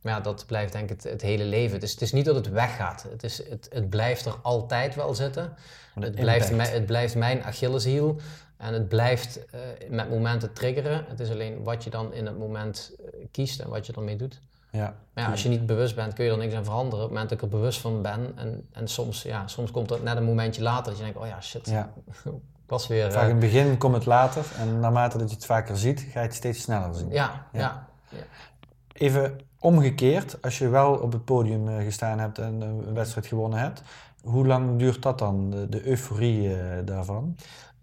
maar ja, dat blijft denk ik het, het hele leven. Dus het is niet dat het weggaat. Het, is, het, het blijft er altijd wel zitten. Het blijft, impact. mij- het blijft mijn Achilleshiel. En het blijft eh, met momenten triggeren. Het is alleen wat je dan in het moment eh, kiest en wat je ermee doet. Ja, Maar ja, als je niet bewust bent, kun je er niks aan veranderen. Op het moment dat ik er bewust van ben. En, en soms, ja, soms komt dat net een momentje later dat je denkt, oh ja, shit. ja. Was weer... Vaak eh, in het begin komt het later en naarmate dat je het vaker ziet, ga je het steeds sneller zien. ja, Ja. ja. Even omgekeerd, als je wel op het podium eh, gestaan hebt en een wedstrijd gewonnen hebt, hoe lang duurt dat dan, de, de euforie eh, daarvan?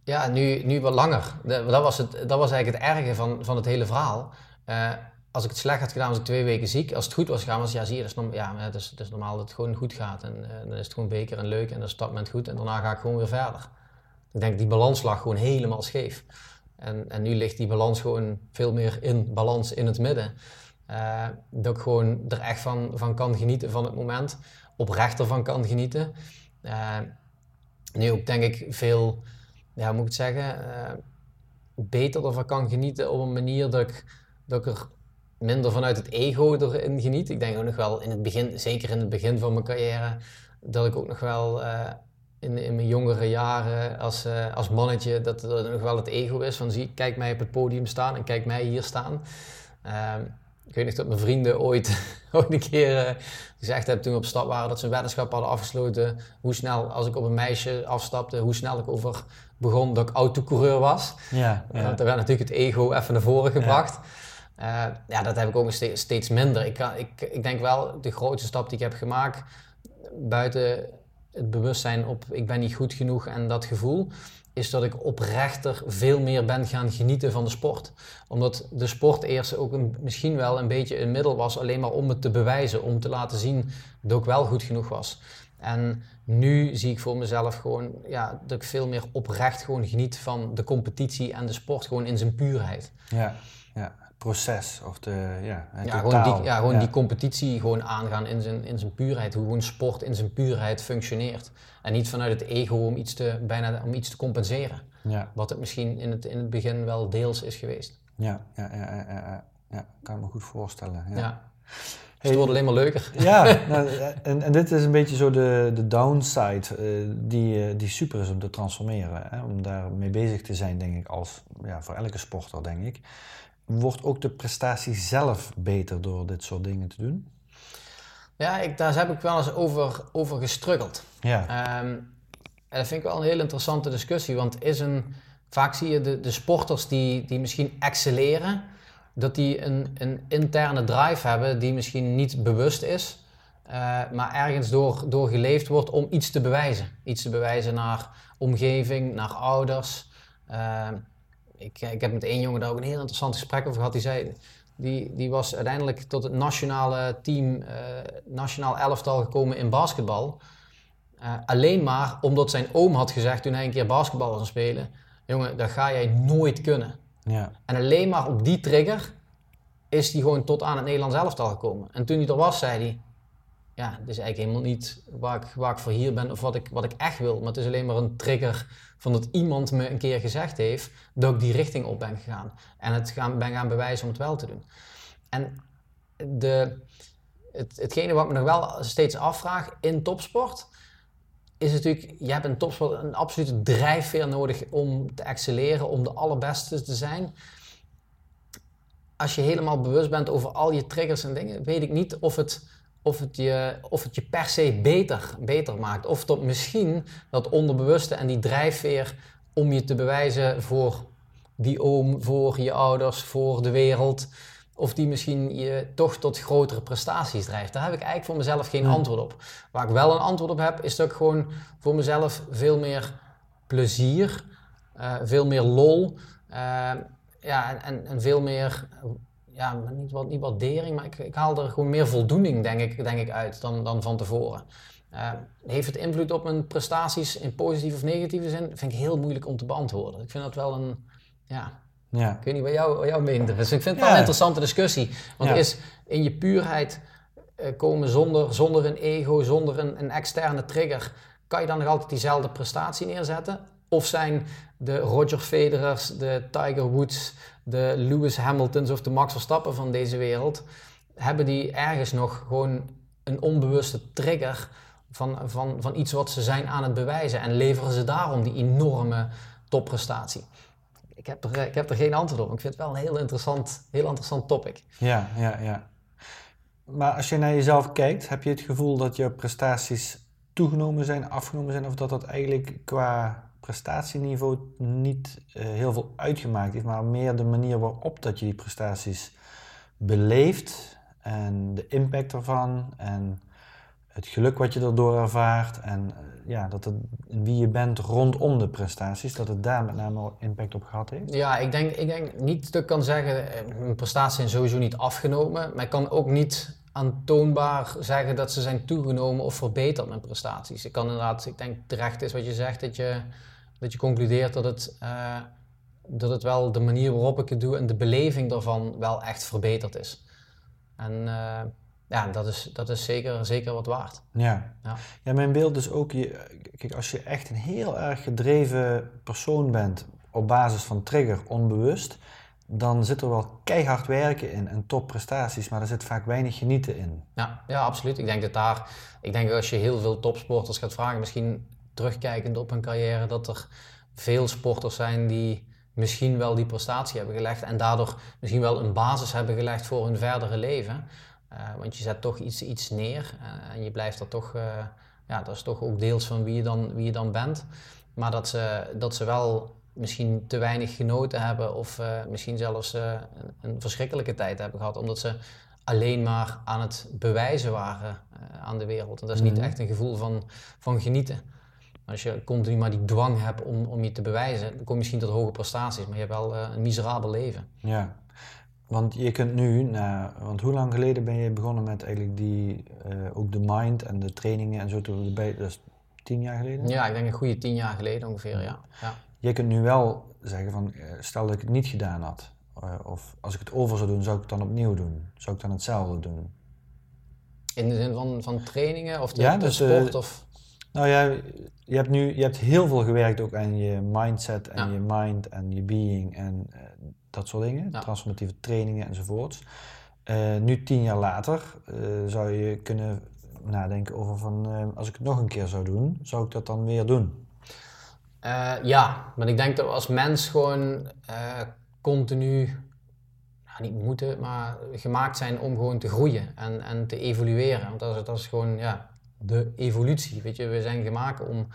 Ja, nu, nu wat langer. Dat, was het, dat was eigenlijk het erge van, van het hele verhaal. Eh, als ik het slecht had gedaan, was ik twee weken ziek. Als het goed was gegaan, was ja, zie je, is, ja, het is, normaal dat het gewoon goed gaat. En eh, dan is het gewoon beker en leuk en dan is dat moment goed. En daarna ga ik gewoon weer verder. Ik denk, die balans lag gewoon helemaal scheef. En, en nu ligt die balans gewoon veel meer in balans in het midden. Eh, dat ik gewoon er echt van, van kan genieten van het moment. Oprecht ervan kan genieten. Eh, nu ook denk ik veel, ja, hoe moet ik het zeggen, beter ervan kan genieten op een manier dat ik, dat ik er minder vanuit het ego erin geniet. Ik denk ook nog wel in het begin, zeker in het begin van mijn carrière, dat ik ook nog wel eh, in, in mijn jongere jaren als, eh, als mannetje, dat er nog wel het ego is van zie, kijk mij op het podium staan en kijk mij hier staan. Ehm, ik weet nog dat mijn vrienden ooit, ooit een keer eh, gezegd hebben toen we op stap waren dat ze een weddenschap hadden afgesloten. Hoe snel, als ik op een meisje afstapte, hoe snel ik over begon dat ik autocoureur was. Ja, Ja. Er werd natuurlijk het ego even naar voren gebracht. Ja, ja dat heb ik ook steeds, steeds minder. Ik, kan, ik, ik denk wel, de grootste stap die ik heb gemaakt, buiten het bewustzijn op ik ben niet goed genoeg en dat gevoel, is dat ik oprechter veel meer ben gaan genieten van de sport. Omdat de sport eerst ook een, misschien wel een beetje een middel was, alleen maar om het te bewijzen, om te laten zien dat ik wel goed genoeg was. En nu zie ik voor mezelf gewoon ja, dat ik veel meer oprecht gewoon geniet van de competitie en de sport gewoon in zijn puurheid. ja, ja. Proces of de, ja, het Ja, totaal. gewoon, die, ja, gewoon Ja. die competitie gewoon aangaan in zijn, in zijn puurheid. Hoe gewoon sport in zijn puurheid functioneert. En niet vanuit het ego om iets te, bijna, om iets te compenseren. Ja, Wat het misschien in het, in het begin wel deels is geweest. ja, ja, ja, ja, ja, ja. kan ik me goed voorstellen. Ja. Dus het wordt alleen maar leuker. Ja, nou, en, en dit is een beetje zo de, de downside eh, die, eh, die super is om te transformeren. Hè? Om daar mee bezig te zijn, denk ik, als ja, voor elke sporter, denk ik. Wordt ook de prestatie zelf beter door dit soort dingen te doen? Ja, ik, daar heb ik wel eens over, over gestruggeld. Ja, Ehm, en dat vind ik wel een heel interessante discussie, want is een, vaak zie je de, de sporters die, die misschien excelleren, dat die een, een interne drive hebben die misschien niet bewust is, eh, maar ergens door, door geleefd wordt om iets te bewijzen. Iets te bewijzen naar omgeving, naar ouders. Ehm, ik, ik heb met één jongen daar ook een heel interessant gesprek over gehad. Die zei, die, die was uiteindelijk tot het nationale team, eh, nationaal elftal gekomen in basketbal. Eh, alleen maar omdat zijn oom had gezegd toen hij een keer basketbal was spelen. Jongen, dat ga jij nooit kunnen. Ja, En alleen maar op die trigger is hij gewoon tot aan het Nederlands elftal gekomen. En toen hij er was, zei hij... Ja, dit is eigenlijk helemaal niet waar ik, waar ik voor hier ben of wat ik, wat ik echt wil. Maar het is alleen maar een trigger van dat iemand me een keer gezegd heeft dat ik die richting op ben gegaan. En het ben gaan bewijzen om het wel te doen. En de, het, hetgene wat me nog wel steeds afvraag in topsport is natuurlijk, je hebt in topsport een absolute drijfveer nodig om te excelleren, om de allerbeste te zijn. Als je helemaal bewust bent over al je triggers en dingen, weet ik niet of het, of het, je, of het je per se beter, beter maakt. Of dat misschien dat onderbewuste en die drijfveer om je te bewijzen voor die oom, voor je ouders, voor de wereld, of die misschien je toch tot grotere prestaties drijft. Daar heb ik eigenlijk voor mezelf geen antwoord op. Waar ik wel een antwoord op heb, is dat ik gewoon voor mezelf veel meer plezier, eh, veel meer lol, eh, ja, en, en, veel meer, ja, niet, wat, niet waardering, maar ik, ik haal er gewoon meer voldoening, denk ik, denk ik uit, dan, dan van tevoren. Eh, heeft het invloed op mijn prestaties in positieve of negatieve zin? Vind ik heel moeilijk om te beantwoorden. Ik vind dat wel een, ja, ja. ik weet niet wat, jou, jouw mening is. Dus ik vind het wel een interessante discussie. Want is in je puurheid eh, komen zonder, zonder een ego, zonder een, een externe trigger, kan je dan nog altijd diezelfde prestatie neerzetten? Of zijn de Roger Federers, de Tiger Woods, de Lewis Hamiltons of de Max Verstappen van deze wereld, hebben die ergens nog gewoon een onbewuste trigger van, van, van iets wat ze zijn aan het bewijzen en leveren ze daarom die enorme topprestatie? Ik heb, er, ik heb er geen antwoord op. Ik vind het wel een heel interessant, heel interessant topic. Ja, ja, ja. Maar als je naar jezelf kijkt, heb je het gevoel dat je prestaties toegenomen zijn, afgenomen zijn, of dat dat eigenlijk qua prestatieniveau niet eh, heel veel uitgemaakt heeft, maar meer de manier waarop dat je die prestaties beleeft en de impact ervan en het geluk wat je erdoor ervaart en eh, ja, dat het wie je bent rondom de prestaties, dat het daar met name impact op gehad heeft? Ja, ik denk, ik denk niet dat ik kan zeggen, eh, mijn prestaties zijn sowieso niet afgenomen, maar ik kan ook niet aantoonbaar zeggen dat ze zijn toegenomen of verbeterd mijn prestaties. Ik kan inderdaad, ik denk terecht is wat je zegt, dat je, dat je concludeert dat het, eh, dat het wel de manier waarop ik het doe en de beleving daarvan wel echt verbeterd is. En ja, dat is, dat is zeker, zeker wat waard. Ja. ja. ja, mijn beeld is ook, je, kijk, als je echt een heel erg gedreven persoon bent op basis van trigger, onbewust, dan zit er wel keihard werken in en topprestaties, maar er zit vaak weinig genieten in. Ja, ja, absoluut. Ik denk dat daar, ik denk dat als je heel veel topsporters gaat vragen, misschien terugkijkend op hun carrière, dat er veel sporters zijn die misschien wel die prestatie hebben gelegd en daardoor misschien wel een basis hebben gelegd voor hun verdere leven. Eh, want je zet toch iets, iets neer eh, en je blijft er toch, eh, ja, dat is toch ook deels van wie je dan, wie je dan bent. Maar dat ze, dat ze wel misschien te weinig genoten hebben of misschien zelfs een, een, verschrikkelijke tijd hebben gehad, omdat ze alleen maar aan het bewijzen waren aan de wereld. En dat is niet mhm. echt een gevoel van, van genieten. Als je continu maar die dwang hebt om, om je te bewijzen, dan kom je misschien tot hoge prestaties, maar je hebt wel een miserabel leven. Ja, want je kunt nu, want hoe lang geleden ben je begonnen met eigenlijk die, uh, ook de mind en de trainingen en zo erbij? Dat is tien jaar geleden? Ja, ik denk een goede tien jaar geleden ongeveer, ja. ja. Je kunt nu wel zeggen van, eh, stel dat ik het niet gedaan had, uh, of als ik het over zou doen, zou ik het dan opnieuw doen? Zou ik dan hetzelfde doen? In de zin van, van trainingen of de, ja, de dus, sport? of... Nou ja, je hebt nu je hebt heel veel gewerkt ook aan je mindset en je mind en je being en dat soort dingen, transformatieve trainingen enzovoorts. Uh, nu tien jaar later uh, zou je kunnen nadenken over van als ik het nog een keer zou doen, zou ik dat dan weer doen? ja, maar ik denk dat we als mens gewoon continu, nou, niet moeten, maar gemaakt zijn om gewoon te groeien en, en te evolueren. Want dat is, dat is gewoon ja, de evolutie. Weet je, we zijn gemaakt om,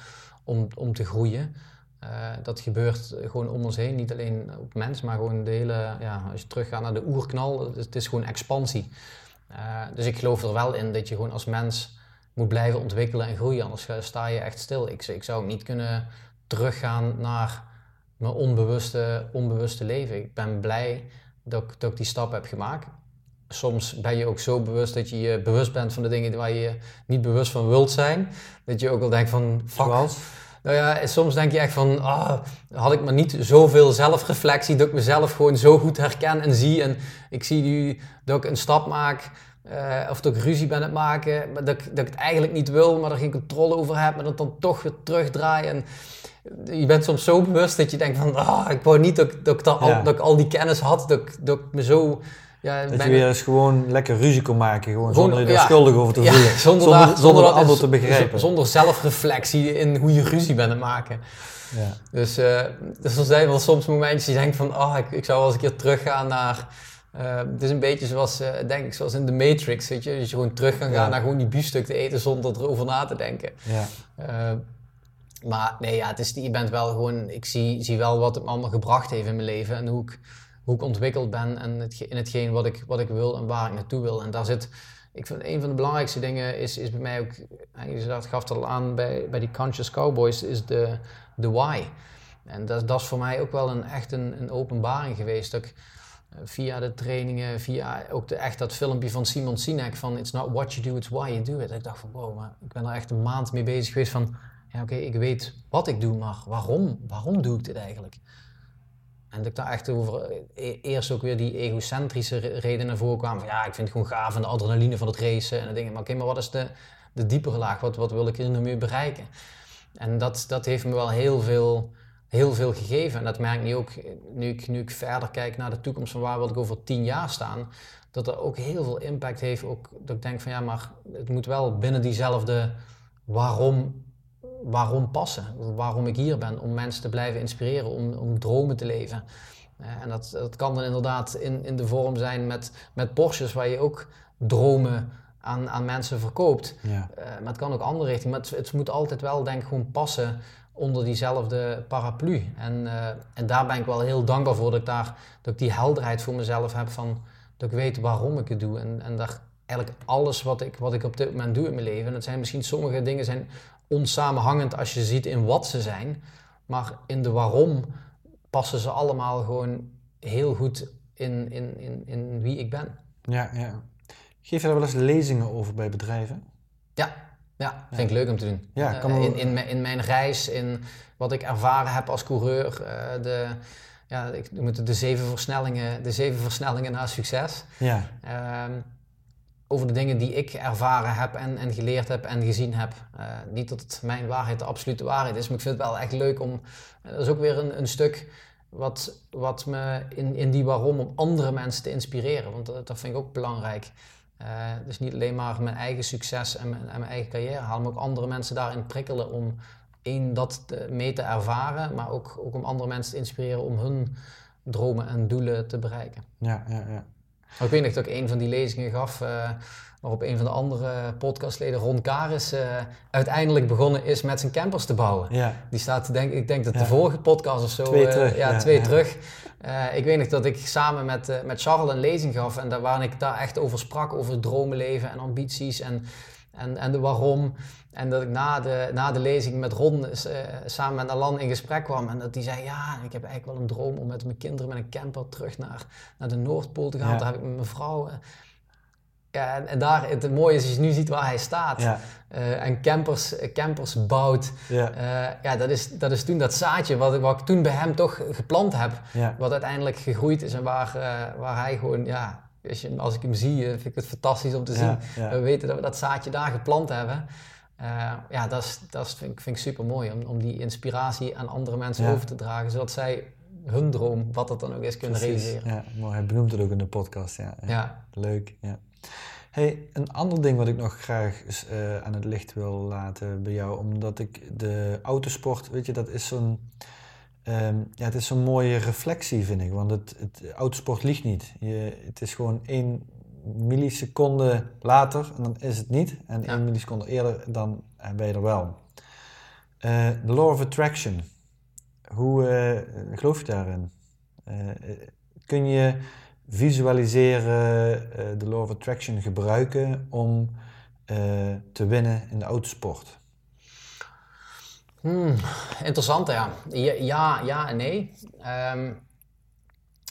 om, om te groeien. Uh, dat gebeurt gewoon om ons heen, niet alleen op mens, maar gewoon de hele, ja, als je teruggaat naar de oerknal, het is, gewoon expansie. Uh, dus ik geloof er wel in dat je gewoon als mens moet blijven ontwikkelen en groeien, anders sta je echt stil. Ik, ik zou niet kunnen teruggaan naar mijn onbewuste, onbewuste leven. Ik ben blij dat dat ik die stap heb gemaakt. Soms ben je ook zo bewust dat je je bewust bent van de dingen waar je niet bewust van wilt zijn. Dat je ook wel denkt van, fuck, nou ja, soms denk je echt van, ah, had ik maar niet zoveel zelfreflectie, dat ik mezelf gewoon zo goed herken en zie. En ik zie nu dat ik een stap maak, uh, of dat ik ruzie ben aan het maken, maar dat, ik, dat ik het eigenlijk niet wil, maar er geen controle over heb, maar dat dan toch weer terugdraai. En je bent soms zo bewust dat je denkt van, ah, ik wou niet dat, dat, ik, dat, al, dat ik al die kennis had, dat, dat ik me zo ja, dat je weer eens gewoon lekker ruzie kon maken, gewoon, zonder je er schuldig over te voelen. Ja, zonder, zonder, zonder, de ander te begrijpen. Zonder zelfreflectie in hoe je ruzie bent aan het maken. Ja. Dus, uh, dus er zijn wel soms momentjes die denken van, oh, ik, ik zou wel eens een keer teruggaan naar... Uh, het is een beetje zoals, uh, denk ik, zoals in de Matrix, weet je. Dat je gewoon terug kan gaan naar gewoon die biefstuk te eten zonder erover na te denken. Ja. maar nee, ja, het is, je bent wel gewoon... Ik zie, zie wel wat het me allemaal gebracht heeft in mijn leven en hoe ik hoe ik ontwikkeld ben en het, in hetgeen wat ik, wat ik wil en waar ik naartoe wil. En daar zit, ik vind een van de belangrijkste dingen is, is bij mij ook, je gaf het al aan bij, bij die Conscious Cowboys, is de, de why. En dat, dat is voor mij ook wel een, echt een, openbaring geweest. Dat eh, via de trainingen, via ook de, echt dat filmpje van Simon Sinek van It's not what you do, it's why you do it. ik dacht van wow, maar ik ben er echt een maand mee bezig geweest van ja oké, ik weet wat ik doe, maar waarom? Waarom doe ik dit eigenlijk? En dat ik daar echt over e-, eerst ook weer die egocentrische redenen voren kwam. Van ja, ik vind het gewoon gaaf en de adrenaline van het racen en de dingen. Maar oké, maar wat is de, de diepere laag? Wat, wat wil ik er nu mee bereiken? En dat, dat heeft me wel heel veel, heel veel gegeven. En dat merk ik nu ook, nu ik, nu ik verder kijk naar de toekomst van waar wil ik over tien jaar staan. Dat er ook heel veel impact heeft. Ook dat ik denk van ja, maar het moet wel binnen diezelfde waarom waarom passen. Waarom ik hier ben. Om mensen te blijven inspireren, om, om dromen te leven. Uh, en dat, dat kan dan inderdaad in, in de vorm zijn met, met Porsches, waar je ook dromen aan, aan mensen verkoopt. Ja. Uh, maar het kan ook andere richting. Maar het, het, moet altijd wel, denk ik, gewoon passen onder diezelfde paraplu. En, uh, en daar ben ik wel heel dankbaar voor dat ik, daar, dat ik die helderheid voor mezelf heb van dat ik weet waarom ik het doe. En, en daar eigenlijk alles wat ik, wat ik op dit moment doe in mijn leven. En het zijn misschien sommige dingen zijn onsamenhangend als je ziet in wat ze zijn. Maar in de waarom passen ze allemaal gewoon heel goed in, in, in, in wie ik ben. Ja, ja. Geef je daar wel eens lezingen over bij bedrijven? Ja, ja, vind ik leuk om te doen. Ja, Eh, kan in, in, mijn- in mijn reis, in wat ik ervaren heb als coureur, eh, de, ja, ik noem het de zeven versnellingen, de zeven versnellingen naar succes. Ja, Ehm, over de dingen die ik ervaren heb en, en geleerd heb en gezien heb. Eh, niet dat het mijn waarheid de absolute waarheid is, maar ik vind het wel echt leuk om. eh, dat is ook weer een, een stuk wat, wat me in, in die waarom om andere mensen te inspireren. Want dat, dat vind ik ook belangrijk. Eh, dus niet alleen maar mijn eigen succes en mijn, mijn eigen carrière halen, maar ook andere mensen daarin prikkelen om één dat mee te ervaren, maar ook, ook om andere mensen te inspireren om hun dromen en doelen te bereiken. ja, ja. ja. Ik weet nog dat ik een van die lezingen gaf, eh, waarop een van de andere podcastleden, Ron Karis, eh, uiteindelijk begonnen is met zijn campers te bouwen. ja. Die staat, denk, ik denk dat de Ja. vorige podcast of zo, Twee eh, terug, ja, ja, twee terug. Ik weet nog dat ik samen met, met Charles een lezing gaf en daar, waarin ik daar echt over sprak, over dromenleven en ambities en, en, en de waarom. En dat ik na de, na de lezing met Ron eh, samen met Alan in gesprek kwam. En dat die zei, ja, ik heb eigenlijk wel een droom om met mijn kinderen met een camper terug naar, naar de Noordpool te gaan. Ja. Daar heb ik met mijn vrouw... eh, ja, en, en daar, het mooie is, als je nu ziet waar hij staat. Ja, eh, en campers, campers bouwt. ja, ja, dat is, dat is toen dat zaadje wat, ik- wat ik toen bij hem toch geplant heb. Wat uiteindelijk gegroeid is en waar, waar hij gewoon, ja, als, je, als ik hem zie, eh, vind ik het fantastisch om te zien. We weten dat we dat zaadje daar geplant hebben. Eh, ja, dat, is, dat is, vind, ik, vind ik super mooi om, om die inspiratie aan andere mensen Ja. over te dragen, zodat zij hun droom, wat het dan ook is, kunnen Precies. realiseren. Ja, mooi. Hij benoemt het ook in de podcast. Ja, ja. Ja. Leuk, ja. Hey, een ander ding wat ik nog graag eh, aan het licht wil laten bij jou, omdat ik de autosport, weet je, dat is zo'n, ehm, ja, het is zo'n mooie reflectie, vind ik. Want het, het autosport liegt niet. Je, het is gewoon één milliseconde later en dan is het niet. En Ja. één milliseconde eerder, dan eh, ben je er wel. Eh, De law of attraction. Hoe eh, geloof je daarin? Kun je visualiseren, de law of attraction gebruiken om te winnen in de autosport? Hmm, interessant, ja. ja. Ja, en nee. Ehm,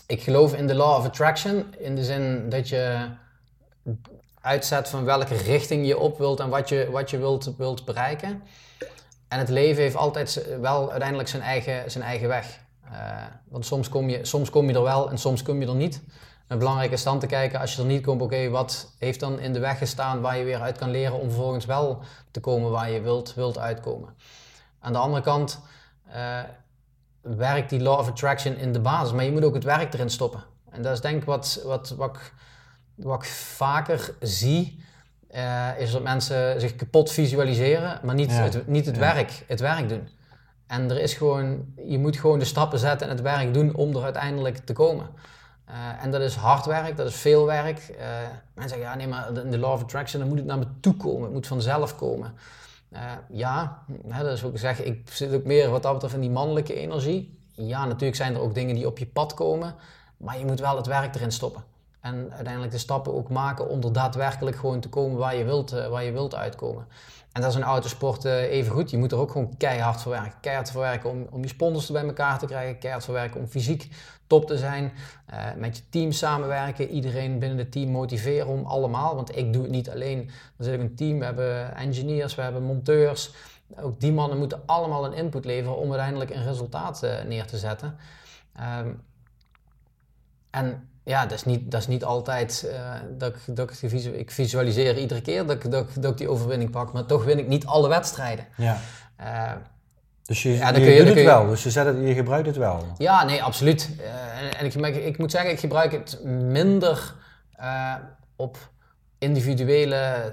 ik geloof in de law of attraction in de zin dat je uitzet van welke richting je op wilt en wat je, wat je wilt, wilt bereiken. En het leven heeft altijd wel uiteindelijk zijn eigen, zijn eigen weg. Eh, want soms kom, je, soms kom je er wel en soms kom je er niet. En belangrijk is dan te kijken, als je er niet komt, oké, wat heeft dan in de weg gestaan waar je weer uit kan leren om vervolgens wel te komen waar je wilt, wilt uitkomen. Aan de andere kant eh, werkt die law of attraction in de basis, maar je moet ook het werk erin stoppen. En dat is denk ik wat, wat, wat, ik, wat ik vaker zie, eh, is dat mensen zich kapot visualiseren, maar niet Ja, het, niet het, ja. werk, het werk doen. En er is gewoon, je moet gewoon de stappen zetten en het werk doen om er uiteindelijk te komen. Eh, en dat is hard werk, dat is veel werk. Eh, mensen zeggen, ja nee, maar in de law of attraction, dan moet het naar me toe komen. Het moet vanzelf komen. Eh, ja, dat is ook zeggen, ik zit ook meer wat dat betreft in die mannelijke energie. Ja, natuurlijk zijn er ook dingen die op je pad komen, maar je moet wel het werk erin stoppen. En uiteindelijk de stappen ook maken om er daadwerkelijk gewoon te komen waar je wilt, eh, waar je wilt uitkomen. En dat is een autosport eh, even goed. Je moet er ook gewoon keihard voor werken. Keihard voor werken om, om je sponsors bij elkaar te krijgen. Keihard voor werken om fysiek top te zijn. Eh, met je team samenwerken. Iedereen binnen het team motiveren om allemaal. Want ik doe het niet alleen. Er zit ook een team. We hebben engineers, we hebben monteurs. Ook die mannen moeten allemaal een input leveren om uiteindelijk een resultaat neer te zetten. Ehm, en ja, dat is niet, dat is niet altijd eh, dat, ik, dat ik, visu- ik visualiseer iedere keer dat ik, dat, dat ik die overwinning pak, maar toch win ik niet alle wedstrijden. Ja. Eh, Dus je, Ja, je kun je- doet het wel, dus je, zet het, je gebruikt het wel. ja, nee, absoluut. Eh, en en ik, ik moet zeggen, ik gebruik het minder op individuele,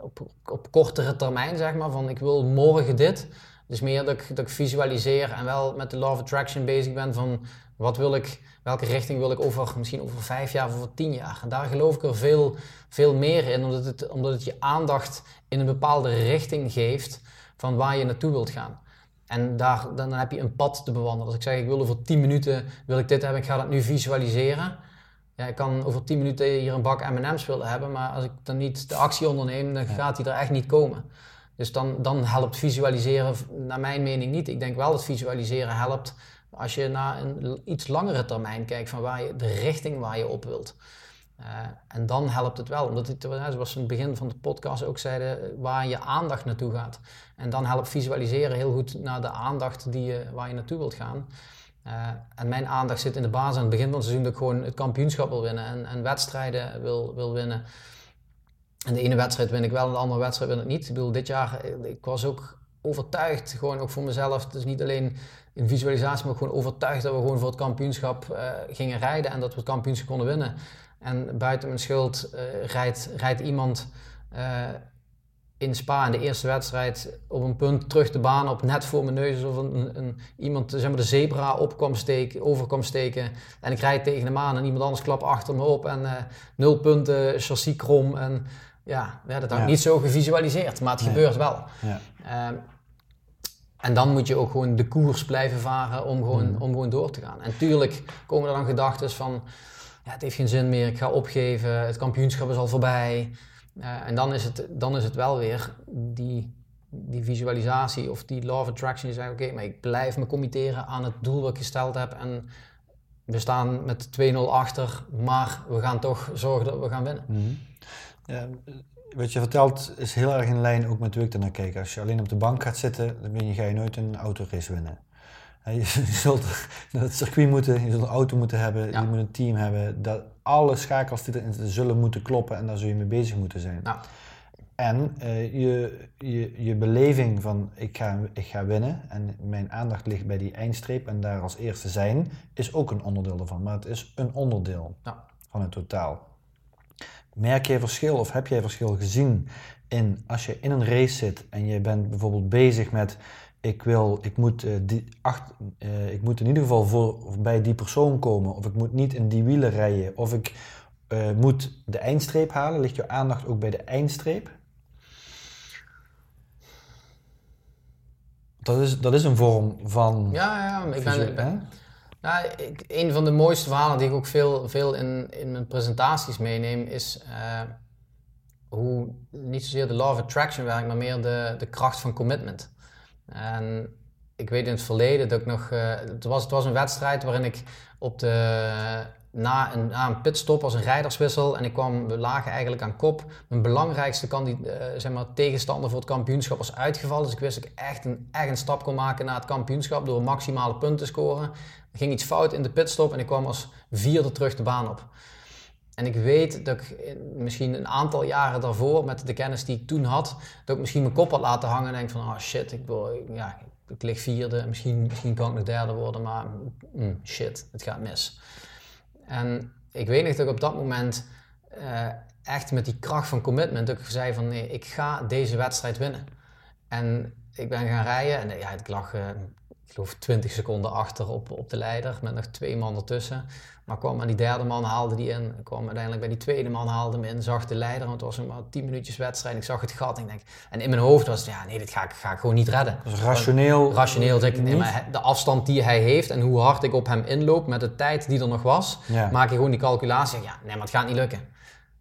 op, op kortere termijn, zeg maar. Van ik wil morgen dit. Dus meer dat ik, dat ik visualiseer en wel met de law of attraction bezig ben van wat wil ik, welke richting wil ik over, misschien over vijf jaar of over tien jaar. En daar geloof ik er veel, veel meer in, omdat het, omdat het je aandacht in een bepaalde richting geeft van waar je naartoe wilt gaan. En daar, dan heb je een pad te bewandelen. Als ik zeg, ik wil over 10 minuten wil ik dit hebben, ik ga dat nu visualiseren. ja, ik kan over 10 minuten hier een bak M&M's willen hebben, maar als ik dan niet de actie onderneem, dan gaat die er echt niet komen. Dus dan, dan helpt visualiseren, naar mijn mening niet. Ik denk wel dat visualiseren helpt als je naar een iets langere termijn kijkt van waar je, de richting waar je op wilt. Uh, en dan helpt het wel, omdat het, zoals we in het begin van de podcast ook zeiden, waar je aandacht naartoe gaat. En dan helpt visualiseren heel goed naar de aandacht die je, waar je naartoe wilt gaan. Uh, en mijn aandacht zit in de basis aan het begin van het seizoen dat ik gewoon het kampioenschap wil winnen en, en wedstrijden wil, wil winnen. En de ene wedstrijd win ik wel en de andere wedstrijd win ik niet. Ik bedoel, dit jaar, ik was ook overtuigd, gewoon ook voor mezelf. Dus niet alleen in visualisatie, maar gewoon overtuigd dat we gewoon voor het kampioenschap uh, gingen rijden en dat we het kampioenschap konden winnen. En buiten mijn schuld uh, rijdt, iemand uh, in Spa in de eerste wedstrijd op een punt terug de baan op, net voor mijn neus. Of een, een, iemand zeg maar, de zebra op steken. En ik rijd tegen hem aan en iemand anders klapt achter me op. En nul punten, chassis krom. En ja, ja dat had ik niet zo gevisualiseerd, maar het gebeurt wel. Ja. Uh, en dan moet je ook gewoon de koers blijven varen om gewoon, mm. om gewoon door te gaan. En tuurlijk komen er dan gedachten van, ja, het heeft geen zin meer, ik ga opgeven, het kampioenschap is al voorbij. Uh, en dan is, het, dan is het wel weer die, die visualisatie of die law of attraction. Je zegt, oké, maar ik blijf me committeren aan het doel wat ik gesteld heb. En we staan met 2-0 achter, maar we gaan toch zorgen dat we gaan winnen. Mm. Ja, wat je vertelt is heel erg in lijn ook met hoe ik er naar kijk. Als je alleen op de bank gaat zitten, dan ga je nooit een autorace winnen. Je zult naar het circuit moeten, je zult een auto moeten hebben, je moet een team hebben. Dat alle schakels die erin zullen moeten kloppen en daar zul je mee bezig moeten zijn. En uh, je, je, je beleving van ik ga, ik ga winnen en mijn aandacht ligt bij die eindstreep en daar als eerste zijn, is ook een onderdeel ervan. Maar het is een onderdeel ja. van het totaal. Merk je verschil of heb jij verschil gezien in als je in een race zit en je bent bijvoorbeeld bezig met ik wil, ik moet, uh, die acht, uh, ik moet in ieder geval voor, bij die persoon komen of ik moet niet in die wielen rijden of ik uh, moet de eindstreep halen. Ligt je aandacht ook bij de eindstreep? Dat is, dat is een vorm van. Ja, ja, ik ben, nou, ik, een van de mooiste verhalen die ik ook veel, veel in, in mijn presentaties meeneem, is uh, hoe niet zozeer de law of attraction werkt, maar meer de, de kracht van commitment. En ik weet in het verleden dat ik nog. Uh, het, was, het was een wedstrijd waarin ik op de na een, na een pitstop als een rijderswissel en ik kwam, we lagen eigenlijk aan kop. Mijn belangrijkste uh, zeg maar, tegenstander voor het kampioenschap was uitgevallen. Dus ik wist dat ik echt een, echt een stap kon maken naar het kampioenschap door maximale punten te scoren. Er ging iets fout in de pitstop en ik kwam als vierde terug de baan op. En ik weet dat ik misschien een aantal jaren daarvoor, met de kennis die ik toen had, dat ik misschien mijn kop had laten hangen en denk van, oh shit, ik, wil, ja, ik lig vierde, misschien, misschien kan ik nog derde worden, maar mm, shit, het gaat mis. En ik weet nog dat ik op dat moment uh, echt met die kracht van commitment dat ik zei van nee, ik ga deze wedstrijd winnen. En ik ben gaan rijden en ja, ik lag, uh, ik geloof 20 seconden achter op, op de leider met nog twee man ertussen. Maar kwam aan die derde man, haalde die in. Kwam uiteindelijk bij die tweede man, haalde hem in. Zag de leider, want het was maar 10 minuutjes wedstrijd. Ik zag het gat en ik denk... En in mijn hoofd was het, ja nee, dit ga ik, ga ik gewoon niet redden. Dus rationeel? rationeel. Zeg ik, nee, maar de afstand die hij heeft en hoe hard ik op hem inloop met de tijd die er nog was, maak je gewoon die calculatie. Ja, nee, maar het gaat niet lukken.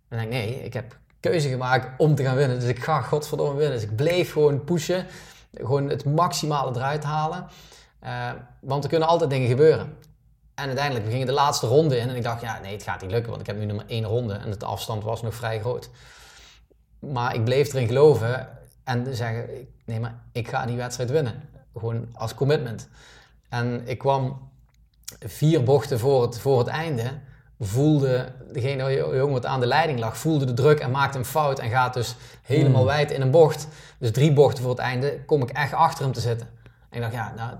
Dan denk ik, nee, ik heb keuze gemaakt om te gaan winnen. Dus ik ga godverdomme winnen. Dus ik bleef gewoon pushen. Gewoon het maximale eruit halen. Uh, want er kunnen altijd dingen gebeuren. En uiteindelijk, we gingen de laatste ronde in en ik dacht, ja, nee, het gaat niet lukken, want ik heb nu nog maar één ronde en de afstand was nog vrij groot. Maar ik bleef erin geloven en zeggen, nee, maar ik ga die wedstrijd winnen. Gewoon als commitment. En ik kwam vier bochten voor het, voor het einde, voelde degene jongen wat aan de leiding lag, voelde de druk en maakte een fout en gaat dus helemaal hmm. wijd in een bocht. Dus drie bochten voor het einde kom ik echt achter hem te zitten. En ik dacht, ja, nou,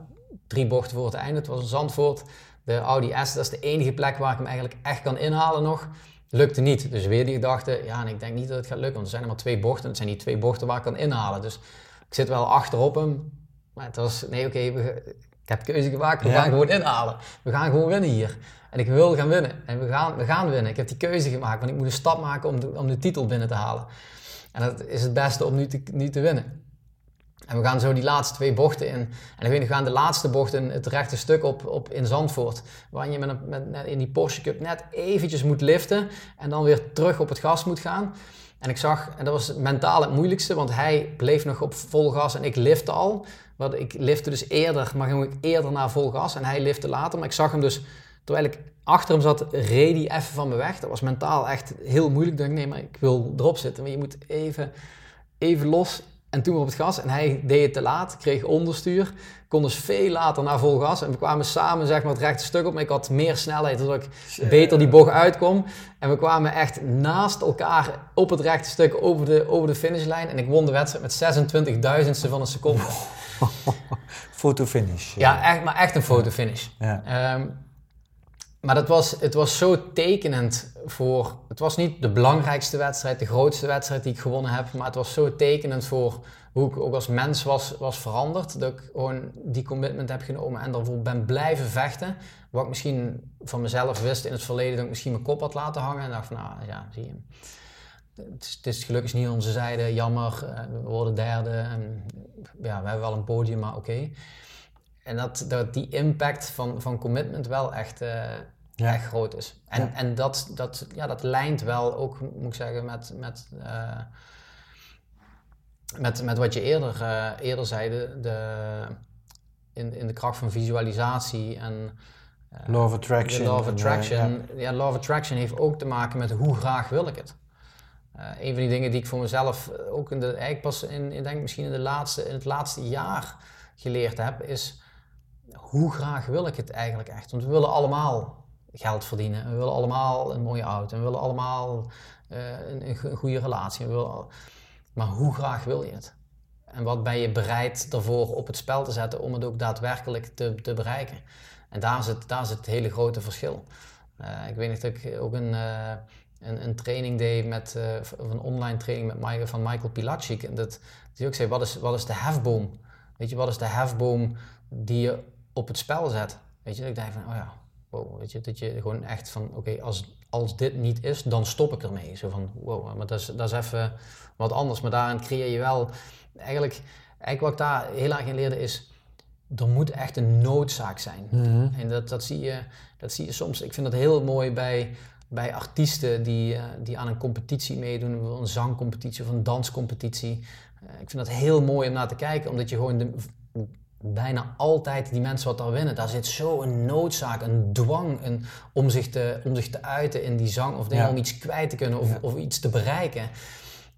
drie bochten voor het einde, het was een Zandvoort de Audi S, dat is de enige plek waar ik hem eigenlijk echt kan inhalen nog. Lukte niet. Dus weer die gedachte, ja, en ik denk niet dat het gaat lukken, want er zijn er maar twee bochten. Het zijn die twee bochten waar ik kan inhalen. Dus ik zit wel achterop hem. Maar het was, nee, oké, ik heb keuze gemaakt, we gaan gewoon inhalen. We gaan gewoon winnen hier. En ik wil gaan winnen. En we gaan, we gaan winnen. Ik heb die keuze gemaakt, want ik moet een stap maken om de, om de titel binnen te halen. En dat is het beste om nu te, nu te winnen. En we gaan zo die laatste twee bochten in. En ik weet, we gaan de laatste bocht in het rechte stuk op, op in Zandvoort. Waar je met, een, met, in die Porsche Cup net eventjes moet liften. En dan weer terug op het gas moet gaan. En ik zag, en dat was mentaal het moeilijkste, want hij bleef nog op vol gas en ik lifte al. Want ik lifte dus eerder, maar ging ik eerder naar vol gas en hij lifte later. Maar ik zag hem dus, terwijl ik achter hem zat, reed hij even van me weg. Dat was mentaal echt heel moeilijk. Ik dacht, nee, maar ik wil erop zitten. Maar je moet even, even los en toen op het gas. En hij deed het te laat, kreeg onderstuur. Kon dus veel later naar vol gas. En we kwamen samen zeg maar, het rechte stuk op. Maar ik had meer snelheid, zodat ik beter die bocht uitkom. En we kwamen echt naast elkaar op het rechte stuk over de, over de finishlijn. En ik won de wedstrijd met 26 duizendste van een seconde. Fotofinish. Ja, echt, maar echt een fotofinish. Ja. Ehm, maar dat was, het was zo tekenend voor. Het was niet de belangrijkste wedstrijd, de grootste wedstrijd die ik gewonnen heb. Maar het was zo tekenend voor hoe ik ook als mens was, was veranderd. Dat ik gewoon die commitment heb genomen en daarvoor ben blijven vechten. Wat ik misschien van mezelf wist in het verleden dat ik misschien mijn kop had laten hangen. En dacht van, nou ja, zie je. Het is, is gelukkig niet onze zijde, jammer. eh, We worden derde. En, ja, we hebben wel een podium, maar oké. En dat, dat die impact van, van commitment wel echt, eh, Ja. echt groot is. En, Ja. en dat, dat, ja, dat lijnt wel ook, moet ik zeggen, met, met, eh, met, met wat je eerder, eh, eerder zei. De, de, in, in de kracht van visualisatie en eh, Law of Attraction. law of en, attraction. ja. law of attraction heeft ook te maken met hoe graag wil ik het. Een van die dingen die ik voor mezelf ook in de, eigenlijk pas in, ik denk misschien in, de laatste, in het laatste jaar geleerd heb, is hoe graag wil ik het eigenlijk echt? Want we willen allemaal geld verdienen. We willen allemaal een mooie auto. We willen allemaal eh, een, een go- een goede relatie. We willen, maar hoe graag wil je het? En wat ben je bereid daarvoor op het spel te zetten om het ook daadwerkelijk te, te bereiken? En daar zit, daar zit het hele grote verschil. Eh, ik weet nog dat ik ook een, eh, een, een training deed met, of een online training met Michael, van Michael Pilacic. En dat die ook zei, wat is, wat is de hefboom? Weet je, wat is de hefboom die je op het spel zet? Weet je, dat ik dacht van, oh ja, wow, weet je, dat je gewoon echt van, oké, als, als dit niet is, dan stop ik ermee. Zo van, wow, maar dat is, dat is even wat anders. Maar daarin creëer je wel, eigenlijk, eigenlijk wat ik daar heel erg in leerde is, er moet echt een noodzaak zijn. Mhm. En dat, dat, zie je, dat zie je soms. Ik vind dat heel mooi bij, bij artiesten die, eh, die aan een competitie meedoen, een zangcompetitie of een danscompetitie. Eh, ik vind dat heel mooi om naar te kijken, omdat je gewoon de, bijna altijd die mensen wat daar winnen, daar zit zo een noodzaak, een dwang een, om, zich te, om zich te uiten in die zang of Ja. om iets kwijt te kunnen of, Ja. of iets te bereiken.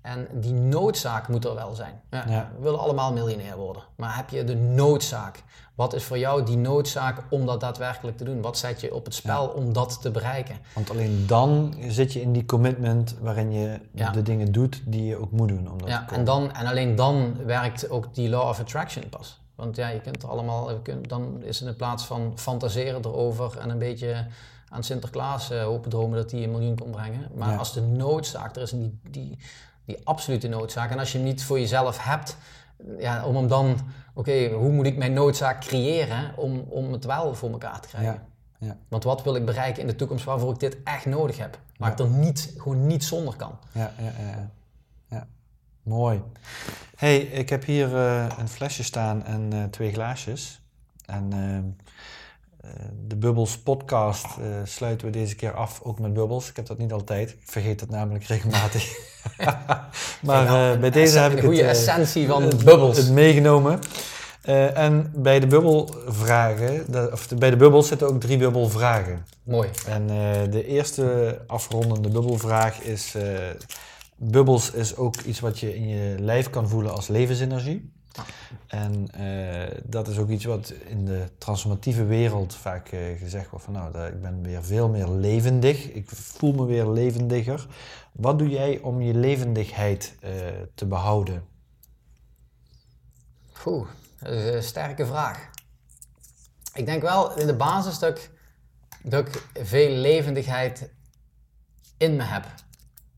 En die noodzaak moet er wel zijn. Ja, Ja. We willen allemaal miljonair worden. Maar heb je de noodzaak? Wat is voor jou die noodzaak om dat daadwerkelijk te doen? Wat zet je op het spel om dat te bereiken? Want alleen dan zit je in die commitment waarin je de dingen doet die je ook moet doen. Om dat te Ja, en, dan, en alleen dan werkt ook die law of attraction pas. Want ja, je kunt er allemaal, je kunt, dan is het in plaats van fantaseren erover en een beetje aan Sinterklaas eh, hopen dromen dat hij een miljoen kon brengen. Maar Ja. als de noodzaak er is, en die, die, die absolute noodzaak, en als je hem niet voor jezelf hebt, ja, om hem dan, oké, hoe moet ik mijn noodzaak creëren om, om het wel voor elkaar te krijgen? Ja, ja. Want wat wil ik bereiken in de toekomst waarvoor ik dit echt nodig heb? Waar ik er niet, gewoon niet zonder kan. Ja, ja. ja. Mooi. hey, ik heb hier eh, een flesje staan en eh, twee glaasjes. En ehm, eh, de Bubbles podcast sluiten we deze keer af, ook met bubbels. Ik heb dat niet altijd. Ik vergeet dat namelijk regelmatig. maar bij deze heb ik de goede het, essentie van het- bubbels. het meegenomen. En bij de bubbelvragen, de, of de- bij de bubbels zitten ook drie bubbelvragen. Mooi. En de eerste afrondende bubbelvraag is: bubbels is ook iets wat je in je lijf kan voelen als levensenergie. En eh, dat is ook iets wat in de transformatieve wereld vaak eh, gezegd wordt van nou, ik ben weer veel meer levendig. Ik voel me weer levendiger. Wat doe jij om je levendigheid eh, te behouden? Oeh, dat is een sterke vraag. Ik denk wel in de basis dat ik veel levendigheid in me heb.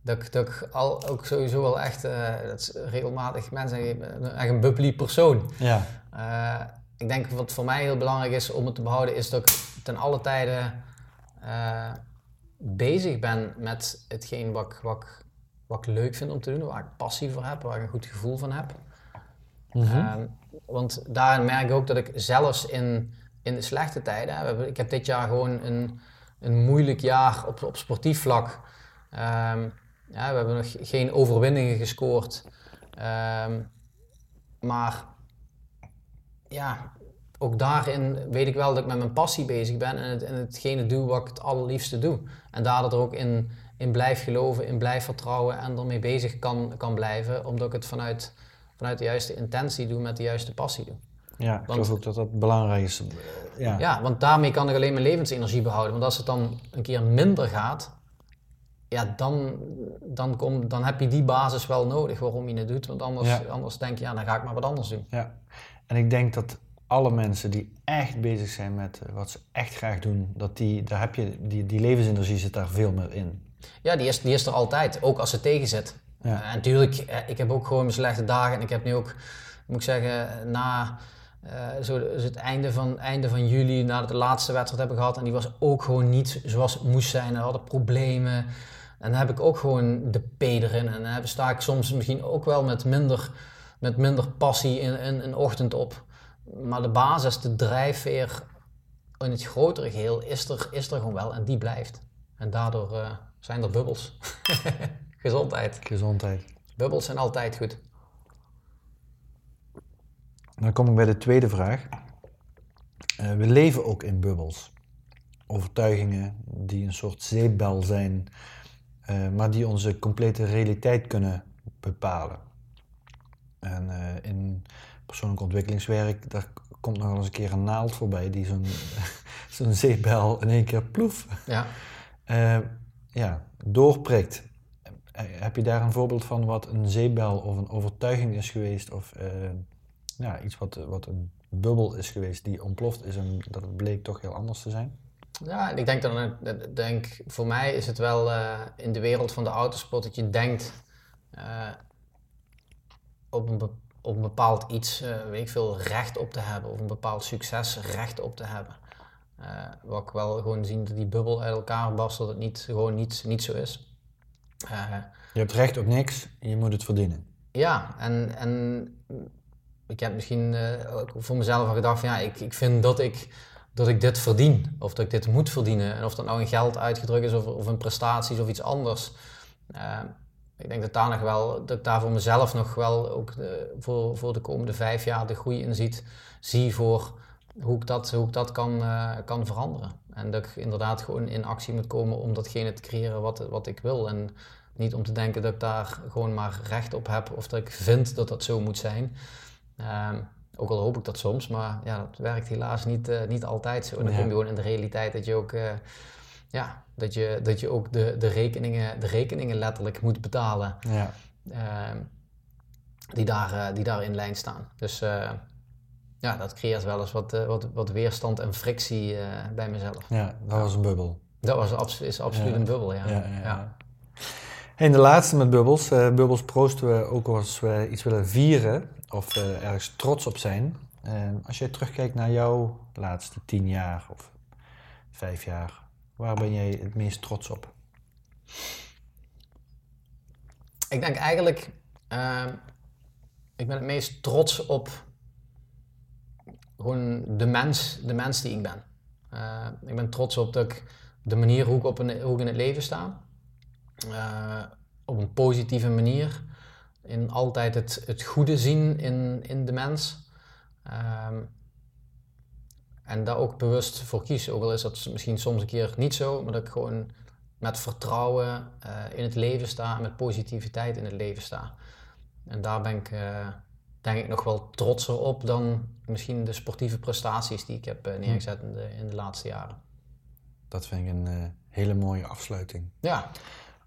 Dat ik, dat ik al, ook sowieso wel echt, eh, dat is regelmatig mensen zeggen, echt een bubbly persoon. Ja, Eh, ik denk wat voor mij heel belangrijk is om het te behouden, is dat ik ten alle tijde eh, bezig ben met hetgeen wat ik, wat, ik, wat ik leuk vind om te doen, waar ik passie voor heb, waar ik een goed gevoel van heb. Mhm. Ehm, want daarin merk ik ook dat ik zelfs in, in de slechte tijden, ik heb dit jaar gewoon een, een moeilijk jaar op, op sportief vlak. Ehm, ja, we hebben nog geen overwinningen gescoord. Ehm, maar ja, ook daarin weet ik wel dat ik met mijn passie bezig ben en, het, en hetgene doe wat ik het allerliefste doe. En daardoor er ook in, in blijf geloven, in blijf vertrouwen en ermee bezig kan, kan blijven, omdat ik het vanuit, vanuit de juiste intentie doe, met de juiste passie doe. Ja, ik geloof ook dat dat belangrijk is. Ja. Ja, want daarmee kan ik alleen mijn levensenergie behouden. Want als het dan een keer minder gaat, ja, dan, dan, kom, dan heb je die basis wel nodig waarom je het doet. Want anders, Ja. anders denk je, ja, dan ga ik maar wat anders doen. Ja, en ik denk dat alle mensen die echt bezig zijn met eh, wat ze echt graag doen, dat die, daar heb je, die, die levensenergie zit daar veel meer in. Ja, die is, die is er altijd, ook als het tegen zit. Ja. Eh, en natuurlijk, eh, ik heb ook gewoon mijn slechte dagen. En ik heb nu ook, moet ik zeggen, na zo dus het einde van, einde van juli, nadat we de laatste wedstrijd hebben gehad. En die was ook gewoon niet zoals het moest zijn. We hadden problemen. En dan heb ik ook gewoon de P erin. En dan sta ik soms misschien ook wel met minder, met minder passie in, in een ochtend op. Maar de basis, de drijfveer in het grotere geheel is er, is er gewoon wel. En die blijft. En daardoor eh, zijn er bubbels. Gezondheid. Gezondheid. Bubbels zijn altijd goed. Dan kom ik bij de tweede vraag. Eh, we leven ook in bubbels. Overtuigingen die een soort zeepbel zijn, eh, maar die onze complete realiteit kunnen bepalen. En eh, in persoonlijk ontwikkelingswerk, daar komt nog wel eens een keer een naald voorbij die zo'n zo'n zeepbel in één keer ploef Ja. eh, ja, doorprikt. Heb je daar een voorbeeld van wat een zeepbel of een overtuiging is geweest? Of ja, iets wat, wat een bubbel is geweest die ontploft is en dat het bleek toch heel anders te zijn? Ja, en ik denk dan, denk, voor mij is het wel eh, in de wereld van de autosport dat je denkt eh, op, een, op een bepaald iets, eh, weet ik veel, recht op te hebben. Of een bepaald succes recht op te hebben. Wat ik wel gewoon zien dat die bubbel uit elkaar barst, dat het niet, gewoon niet, niet zo is. Je hebt recht op niks, je moet het verdienen. Ja, en, en ik heb misschien voor mezelf al gedacht van ja, ik, ik vind dat ik, dat ik dit verdien. Of dat ik dit moet verdienen. En of dat nou in geld uitgedrukt is of, of in prestaties of iets anders. Eh, ik denk dat daar nog wel, dat ik daar voor mezelf nog wel ook de, voor, voor de komende vijf jaar de groei in ziet, zie voor hoe ik dat, hoe ik dat kan, eh, kan veranderen. En dat ik inderdaad gewoon in actie moet komen om datgene te creëren wat, wat ik wil. En niet om te denken dat ik daar gewoon maar recht op heb of dat ik vind dat dat zo moet zijn. Ehm, ook al hoop ik dat soms, maar ja, dat werkt helaas niet, eh, niet altijd zo. En dan kom je gewoon in de realiteit dat je ook, eh, ja, dat je, dat je ook de, de, rekeningen, de rekeningen letterlijk moet betalen Ja, ehm, die, daar, eh, die daar in lijn staan. Dus ja, dat creëert wel eens wat, wat, wat weerstand en frictie bij mezelf. ja dat was een bubbel. Dat was is absoluut Ja. een bubbel, ja, ja. En de laatste met bubbels. Eh, bubbels proosten we ook als we iets willen vieren of eh, ergens trots op zijn. Eh, als jij terugkijkt naar jouw laatste tien jaar of vijf jaar, waar ben jij het meest trots op? Ik denk eigenlijk, ehm, ik ben het meest trots op gewoon de mens, de mens die ik ben. Eh, ik ben trots op dat ik de manier hoe ik, op een, hoe ik in het leven sta, eh, op een positieve manier, in altijd het, het goede zien in, in de mens. Ehm, en daar ook bewust voor kies. Ook al is dat misschien soms een keer niet zo, maar dat ik gewoon met vertrouwen eh, in het leven sta en met positiviteit in het leven sta. En daar ben ik eh, denk ik nog wel trotser op dan misschien de sportieve prestaties die ik heb neergezet in de, in de laatste jaren. Dat vind ik een hele mooie afsluiting. Ja,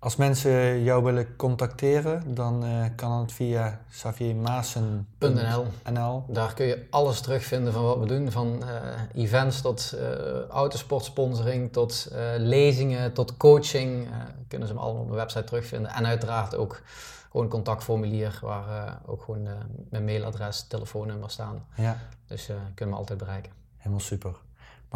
Als mensen jou willen contacteren, dan eh, kan het via saviermaassen.nl. .nl. Daar kun je alles terugvinden van wat we doen. Van eh, events tot eh autosportsponsoring, tot lezingen, tot coaching. Kunnen ze hem allemaal op mijn website terugvinden. En uiteraard ook gewoon een contactformulier waar ook gewoon mijn mailadres, telefoonnummer staan. Ja, Dus kunnen me altijd bereiken. helemaal super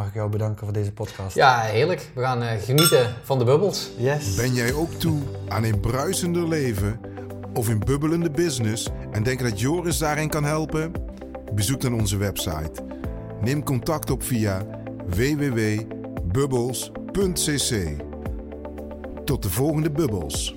mag ik jou bedanken voor deze podcast. Ja, heerlijk. We gaan eh, genieten van de bubbels. Yes. Ben jij ook toe aan een bruisender leven of een bubbelende business en denk dat Joris daarin kan helpen? Bezoek dan onze website. Neem contact op via www.bubbels.cc. Tot de volgende bubbels.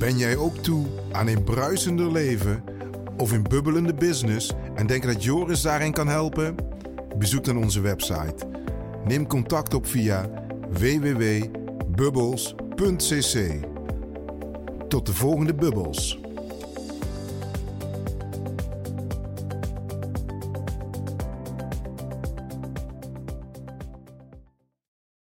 Ben jij ook toe aan een bruisender leven of een bubbelende business en denk dat Joris daarin kan helpen? Bezoek dan onze website. Neem contact op via www.bubbles.cc. Tot de volgende bubbels.